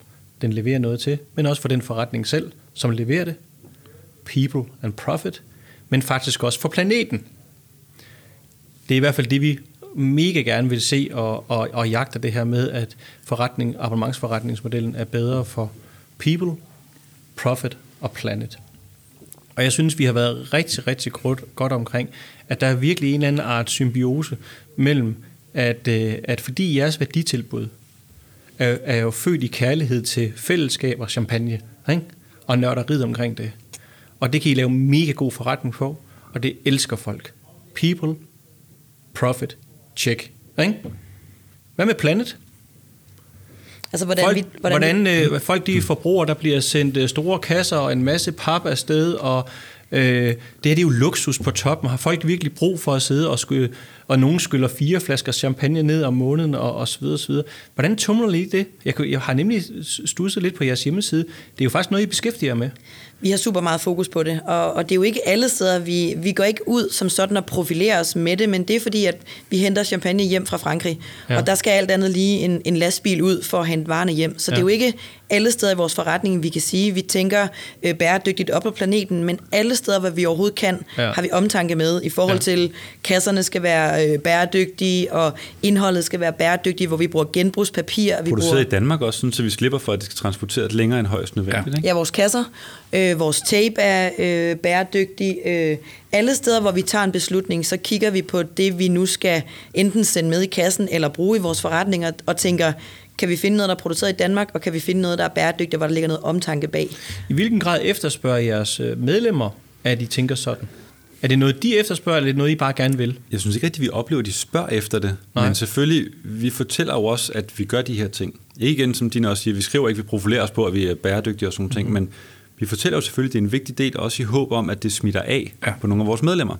den leverer noget til, men også for den forretning selv, som leverer det. People and profit, men faktisk også for planeten. Det er i hvert fald det, vi mega gerne vil se og, og, og jagter det her med, at forretning, abonnementsforretningsmodellen er bedre for people, profit og planet. Og jeg synes, vi har været rigtig, rigtig godt, godt omkring, at der er virkelig en eller anden art symbiose mellem, at, øh, at fordi jeres værditilbud er, er jo født i kærlighed til fællesskab og champagne, ikke? og nørderiet omkring det. Og det kan I lave mega god forretning på, og det elsker folk. People, profit, check. Ikke? Hvad med planet? Altså, hvordan folk, vi, hvordan, hvordan øh, folk de forbruger, der bliver sendt øh, store kasser og en masse pap afsted, og øh, det her det er jo luksus på toppen. Har folk virkelig brug for at sidde og, skyde, og nogen skyller fire flasker champagne ned om måneden, og, og så videre, så videre. Hvordan tumler I det? Jeg, jeg har nemlig studset lidt på jeres hjemmeside. Det er jo faktisk noget, I beskæftiger med. Vi har super meget fokus på det, og, og det er jo ikke alle steder, vi, vi går ikke ud som sådan og profilerer os med det, men det er fordi, at vi henter champagne hjem fra Frankrig, ja. og der skal alt andet lige en, en lastbil ud for at hente varerne hjem. Så ja. det er jo ikke alle steder i vores forretning, vi kan sige, vi tænker øh, bæredygtigt op på planeten, men alle steder, hvor vi overhovedet kan, ja. har vi omtanke med i forhold ja. til, kasserne skal være øh, bæredygtige, og indholdet skal være bæredygtigt, hvor vi bruger genbrugspapir. Vi Produceret bruger, i Danmark også, sådan, så vi slipper for, at det skal transporteres længere end højst nødvendigt. Ja, ikke? ja vores kasser. Øh, vores tape er øh, bæredygtig. Øh, alle steder, hvor vi tager en beslutning, så kigger vi på det, vi nu skal enten sende med i kassen eller bruge i vores forretninger, og tænker, kan vi finde noget, der er produceret i Danmark, og kan vi finde noget, der er bæredygtigt, hvor der ligger noget omtanke bag. I hvilken grad efterspørger jeres øh, medlemmer, at I tænker sådan? Er det noget, de efterspørger, eller er det noget, I bare gerne vil? Jeg synes ikke rigtig, vi oplever, at de spørger efter det. Nej. Men selvfølgelig, vi fortæller jo også, at vi gør de her ting. Ikke igen, som Dina også siger, vi skriver ikke, vi profilerer os på, at vi er bæredygtige og sådan mm-hmm. ting, men vi fortæller jo selvfølgelig, at det er en vigtig del, også i håb om, at det smitter af ja. på nogle af vores medlemmer.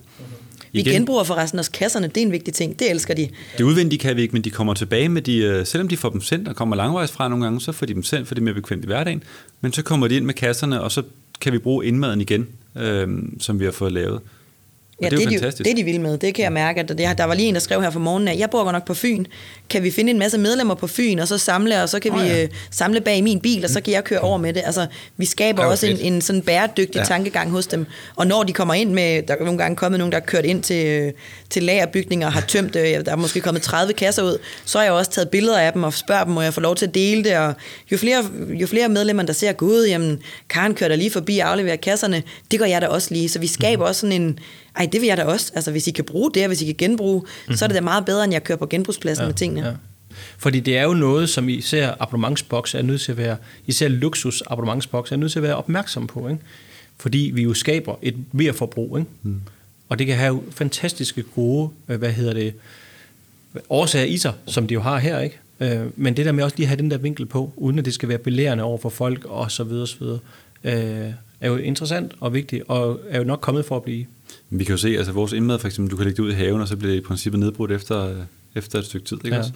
Vi Igen, genbruger forresten også kasserne, det er en vigtig ting, det elsker de. Det udvendige kan vi ikke, men de kommer tilbage med de, øh, selvom de får dem sendt og kommer langvejs fra nogle gange, så får de dem sendt, for det er mere bekvemt i hverdagen, men så kommer de ind med kasserne, og så kan vi bruge indmaden igen, øh, som vi har fået lavet. Ja, det, er det, de, det er de vilde med. Det kan jeg mærke. At det, der var lige en, der skrev her for morgenen, at jeg bor godt nok på Fyn. Kan vi finde en masse medlemmer på Fyn, og så samle, og så kan oh, ja. vi øh, samle bag min bil, og så kan jeg køre over med det. Altså, vi skaber også en, en sådan bæredygtig ja. tankegang hos dem. Og når de kommer ind med, der er nogle gange kommet nogen, der har kørt ind til, øh, til lagerbygninger og har tømt, øh, der er måske kommet 30 kasser ud, så har jeg også taget billeder af dem og spørger dem, må jeg få lov til at dele det. Og jo flere, jo flere medlemmer, der ser, gud, jamen, Karen kører der lige forbi og afleverer kasserne, det gør jeg da også lige. Så vi skaber mm. også sådan en, ej, det vil jeg da også. Altså, hvis I kan bruge det, og hvis I kan genbruge, mm-hmm. så er det da meget bedre, end jeg kører på genbrugspladsen ja, med tingene. Ja. Fordi det er jo noget, som især abonnementsboks er nødt til at være, især luksus abonnementsboks er nødt til at være opmærksom på, ikke? Fordi vi jo skaber et mere forbrug, ikke? Mm. Og det kan have fantastiske gode, øh, hvad hedder det, årsager i sig, som de jo har her, ikke? Øh, men det der med også lige at have den der vinkel på, uden at det skal være belærende over for folk, og så videre, så videre, øh, er jo interessant og vigtigt, og er jo nok kommet for at blive. Vi kan jo se, altså vores indmad for eksempel, du kan lægge det ud i haven, og så bliver det i princippet nedbrudt efter, efter et stykke tid. Ikke ja. også?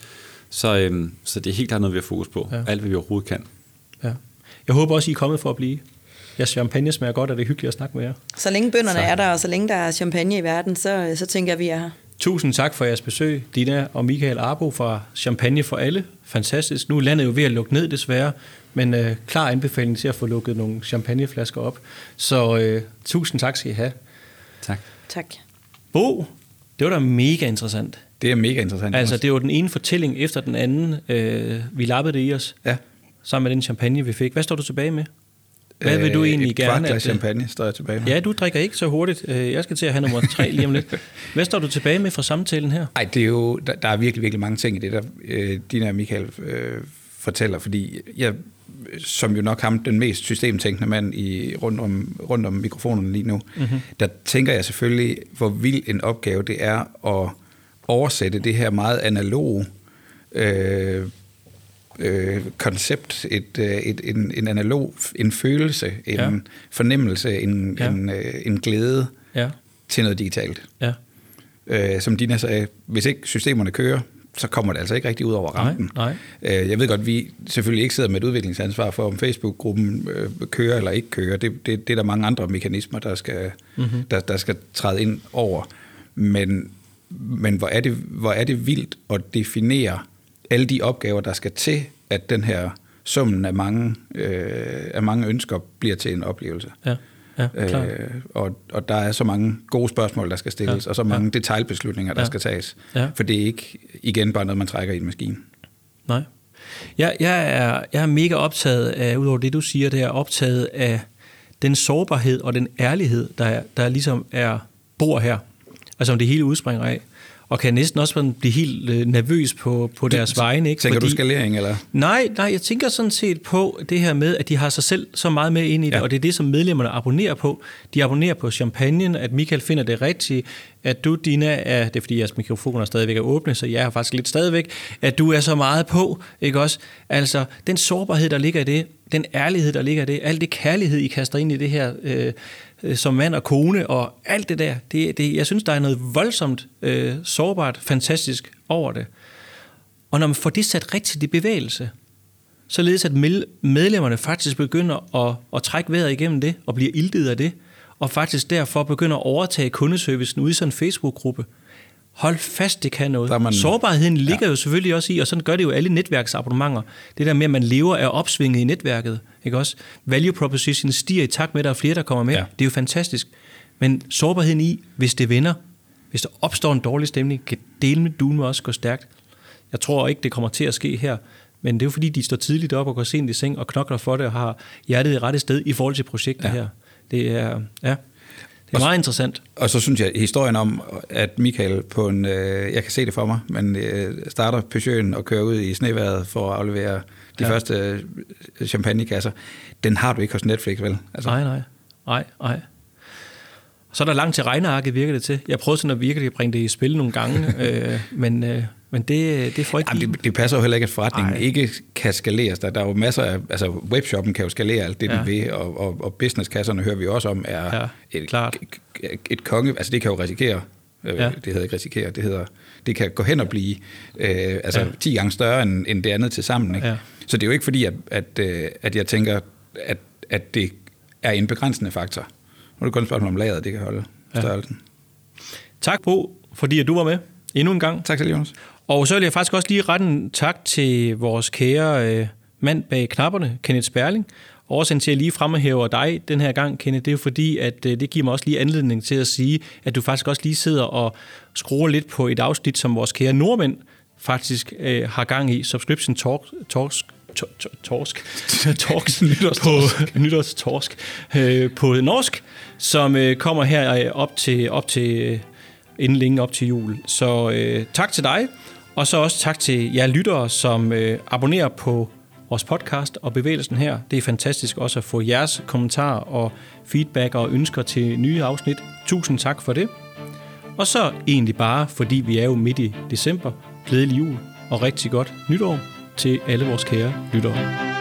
Så, øhm, så det er helt klart noget, vi har fokus på. Ja. Alt, hvad vi overhovedet kan. Ja. Jeg håber også, I er kommet for at blive. Jeg champagne smager godt, og det er hyggeligt at snakke med jer. Så længe bønderne så. er der, og så længe der er champagne i verden, så, så tænker jeg, at vi er her. Tusind tak for jeres besøg, Dina og Michael Arbo fra Champagne for Alle. Fantastisk. Nu er landet jo ved at lukke ned desværre, men øh, klar anbefaling til at få lukket nogle champagneflasker op. Så øh, tusind tak skal I have. Tak. Tak. Bo, det var da mega interessant. Det er mega interessant. Altså, det var den ene fortælling efter den anden. Øh, vi lappede det i os. Ja. Sammen med den champagne, vi fik. Hvad står du tilbage med? Hvad vil du egentlig et gerne? Et champagne står jeg tilbage med. Ja, du drikker ikke så hurtigt. Øh, jeg skal til at have nummer tre lige om lidt. [LAUGHS] Hvad står du tilbage med fra samtalen her? Nej, det er jo, der, der er virkelig, virkelig mange ting i det, der øh, Dina og Michael øh, fortæller, fordi jeg, som jo nok ham den mest systemtænkende mand i, rundt, om, rundt om mikrofonerne lige nu, mm-hmm. der tænker jeg selvfølgelig, hvor vild en opgave det er at oversætte det her meget analoge øh, øh, koncept, et, øh, et, en, en analog, en følelse, en ja. fornemmelse, en, ja. en, øh, en glæde ja. til noget digitalt. Ja. Øh, som Dina sagde, hvis ikke systemerne kører, så kommer det altså ikke rigtig ud over rampen. Nej, nej. Øh, jeg ved godt, at vi selvfølgelig ikke sidder med et udviklingsansvar for, om Facebook-gruppen øh, kører eller ikke kører. Det, det, det er der mange andre mekanismer, der skal, mm-hmm. der, der skal træde ind over. Men, men hvor, er det, hvor er det vildt at definere alle de opgaver, der skal til, at den her summen af mange, øh, af mange ønsker bliver til en oplevelse. Ja. Ja, øh, og, og der er så mange gode spørgsmål, der skal stilles, ja, og så mange ja. detailbeslutninger, der ja. skal tages. Ja. For det er ikke igen bare noget, man trækker i en maskine. Nej. Jeg, jeg, er, jeg er mega optaget af, udover det du siger, det er optaget af den sårbarhed og den ærlighed, der, der ligesom er bor her. Altså om det hele udspringer af og kan næsten også blive helt øh, nervøs på, på deres vegne. Ikke? Tænker Fordi, du skalering, eller? Nej, nej, jeg tænker sådan set på det her med, at de har sig selv så meget med ind i det, ja. og det er det, som medlemmerne abonnerer på. De abonnerer på champagnen, at Michael finder det rigtige, at du, Dina, er, det er fordi jeres mikrofoner stadigvæk er åbne, så jeg er faktisk lidt stadigvæk, at du er så meget på, ikke også? Altså, den sårbarhed, der ligger i det, den ærlighed, der ligger i det, al det kærlighed, I kaster ind i det her øh, øh, som mand og kone, og alt det der, det, det, jeg synes, der er noget voldsomt øh, sårbart, fantastisk over det. Og når man får det sat rigtigt i bevægelse, således at medlemmerne faktisk begynder at, at trække vejret igennem det, og bliver ildet af det, og faktisk derfor begynder at overtage kundeservicen ude i sådan en Facebook-gruppe. Hold fast, det kan noget. Man, Sårbarheden ligger ja. jo selvfølgelig også i, og sådan gør det jo alle netværksabonnementer. Det der med, at man lever af opsvinget i netværket. Ikke også? Value proposition stiger i takt med, at der er flere, der kommer med. Ja. Det er jo fantastisk. Men sårbarheden i, hvis det vender, hvis der opstår en dårlig stemning, kan dele med duen også gå stærkt. Jeg tror ikke, det kommer til at ske her. Men det er jo fordi, de står tidligt op og går sent i seng og knokler for det og har hjertet i rette sted i forhold til projektet ja. her. Det er, ja, er meget interessant. Og så synes jeg, historien om, at Michael på en, øh, jeg kan se det for mig, men øh, starter Peugeot'en og kører ud i sneværet for at aflevere de ja. første øh, champagnekasser, den har du ikke hos Netflix, vel? Altså. Nej, nej. Nej, nej. Så er der langt til regnearket, virker det til. Jeg prøvede sådan at virkelig bringe det i spil nogle gange, [LAUGHS] øh, men, øh, men det, det får ikke... Jamen, det, det passer jo heller ikke, at forretningen Ej. ikke kan skaleres. Der, der er jo masser af... Altså, webshoppen kan jo skalere alt det, ja. den vil, og, og, og businesskasserne hører vi også om, er ja, et, klart. Et, et konge... Altså, det kan jo risikere øh, ja. det hedder ikke risikere, det hedder, det kan gå hen og blive øh, altså ja. 10 gange større end, end det andet til sammen. Ikke? Ja. Så det er jo ikke fordi, at, at, øh, at jeg tænker, at, at det er en begrænsende faktor. Nu er det kun et spørgsmål om lageret, det kan holde størrelsen. Ja. Tak, Bo, fordi at du var med endnu en gang. Tak til Jonas. Og så vil jeg faktisk også lige rette en tak til vores kære øh, mand bag knapperne, Kenneth Sperling. Årsagen til, at jeg lige fremhæver dig den her gang, Kenneth, det er jo fordi, at øh, det giver mig også lige anledning til at sige, at du faktisk også lige sidder og skruer lidt på et afsnit, som vores kære nordmænd faktisk øh, har gang i, Subscription Talk, Talks, torsk, [LAUGHS] torsk, nytårstorsk, [LAUGHS] nytårstorsk. Øh, på norsk, som øh, kommer her øh, op til, op til øh, inden længe op til jul. Så øh, tak til dig, og så også tak til jer lyttere, som øh, abonnerer på vores podcast og bevægelsen her. Det er fantastisk også at få jeres kommentarer og feedback og ønsker til nye afsnit. Tusind tak for det. Og så egentlig bare, fordi vi er jo midt i december, glædelig jul og rigtig godt nytår til alle vores kære lyttere.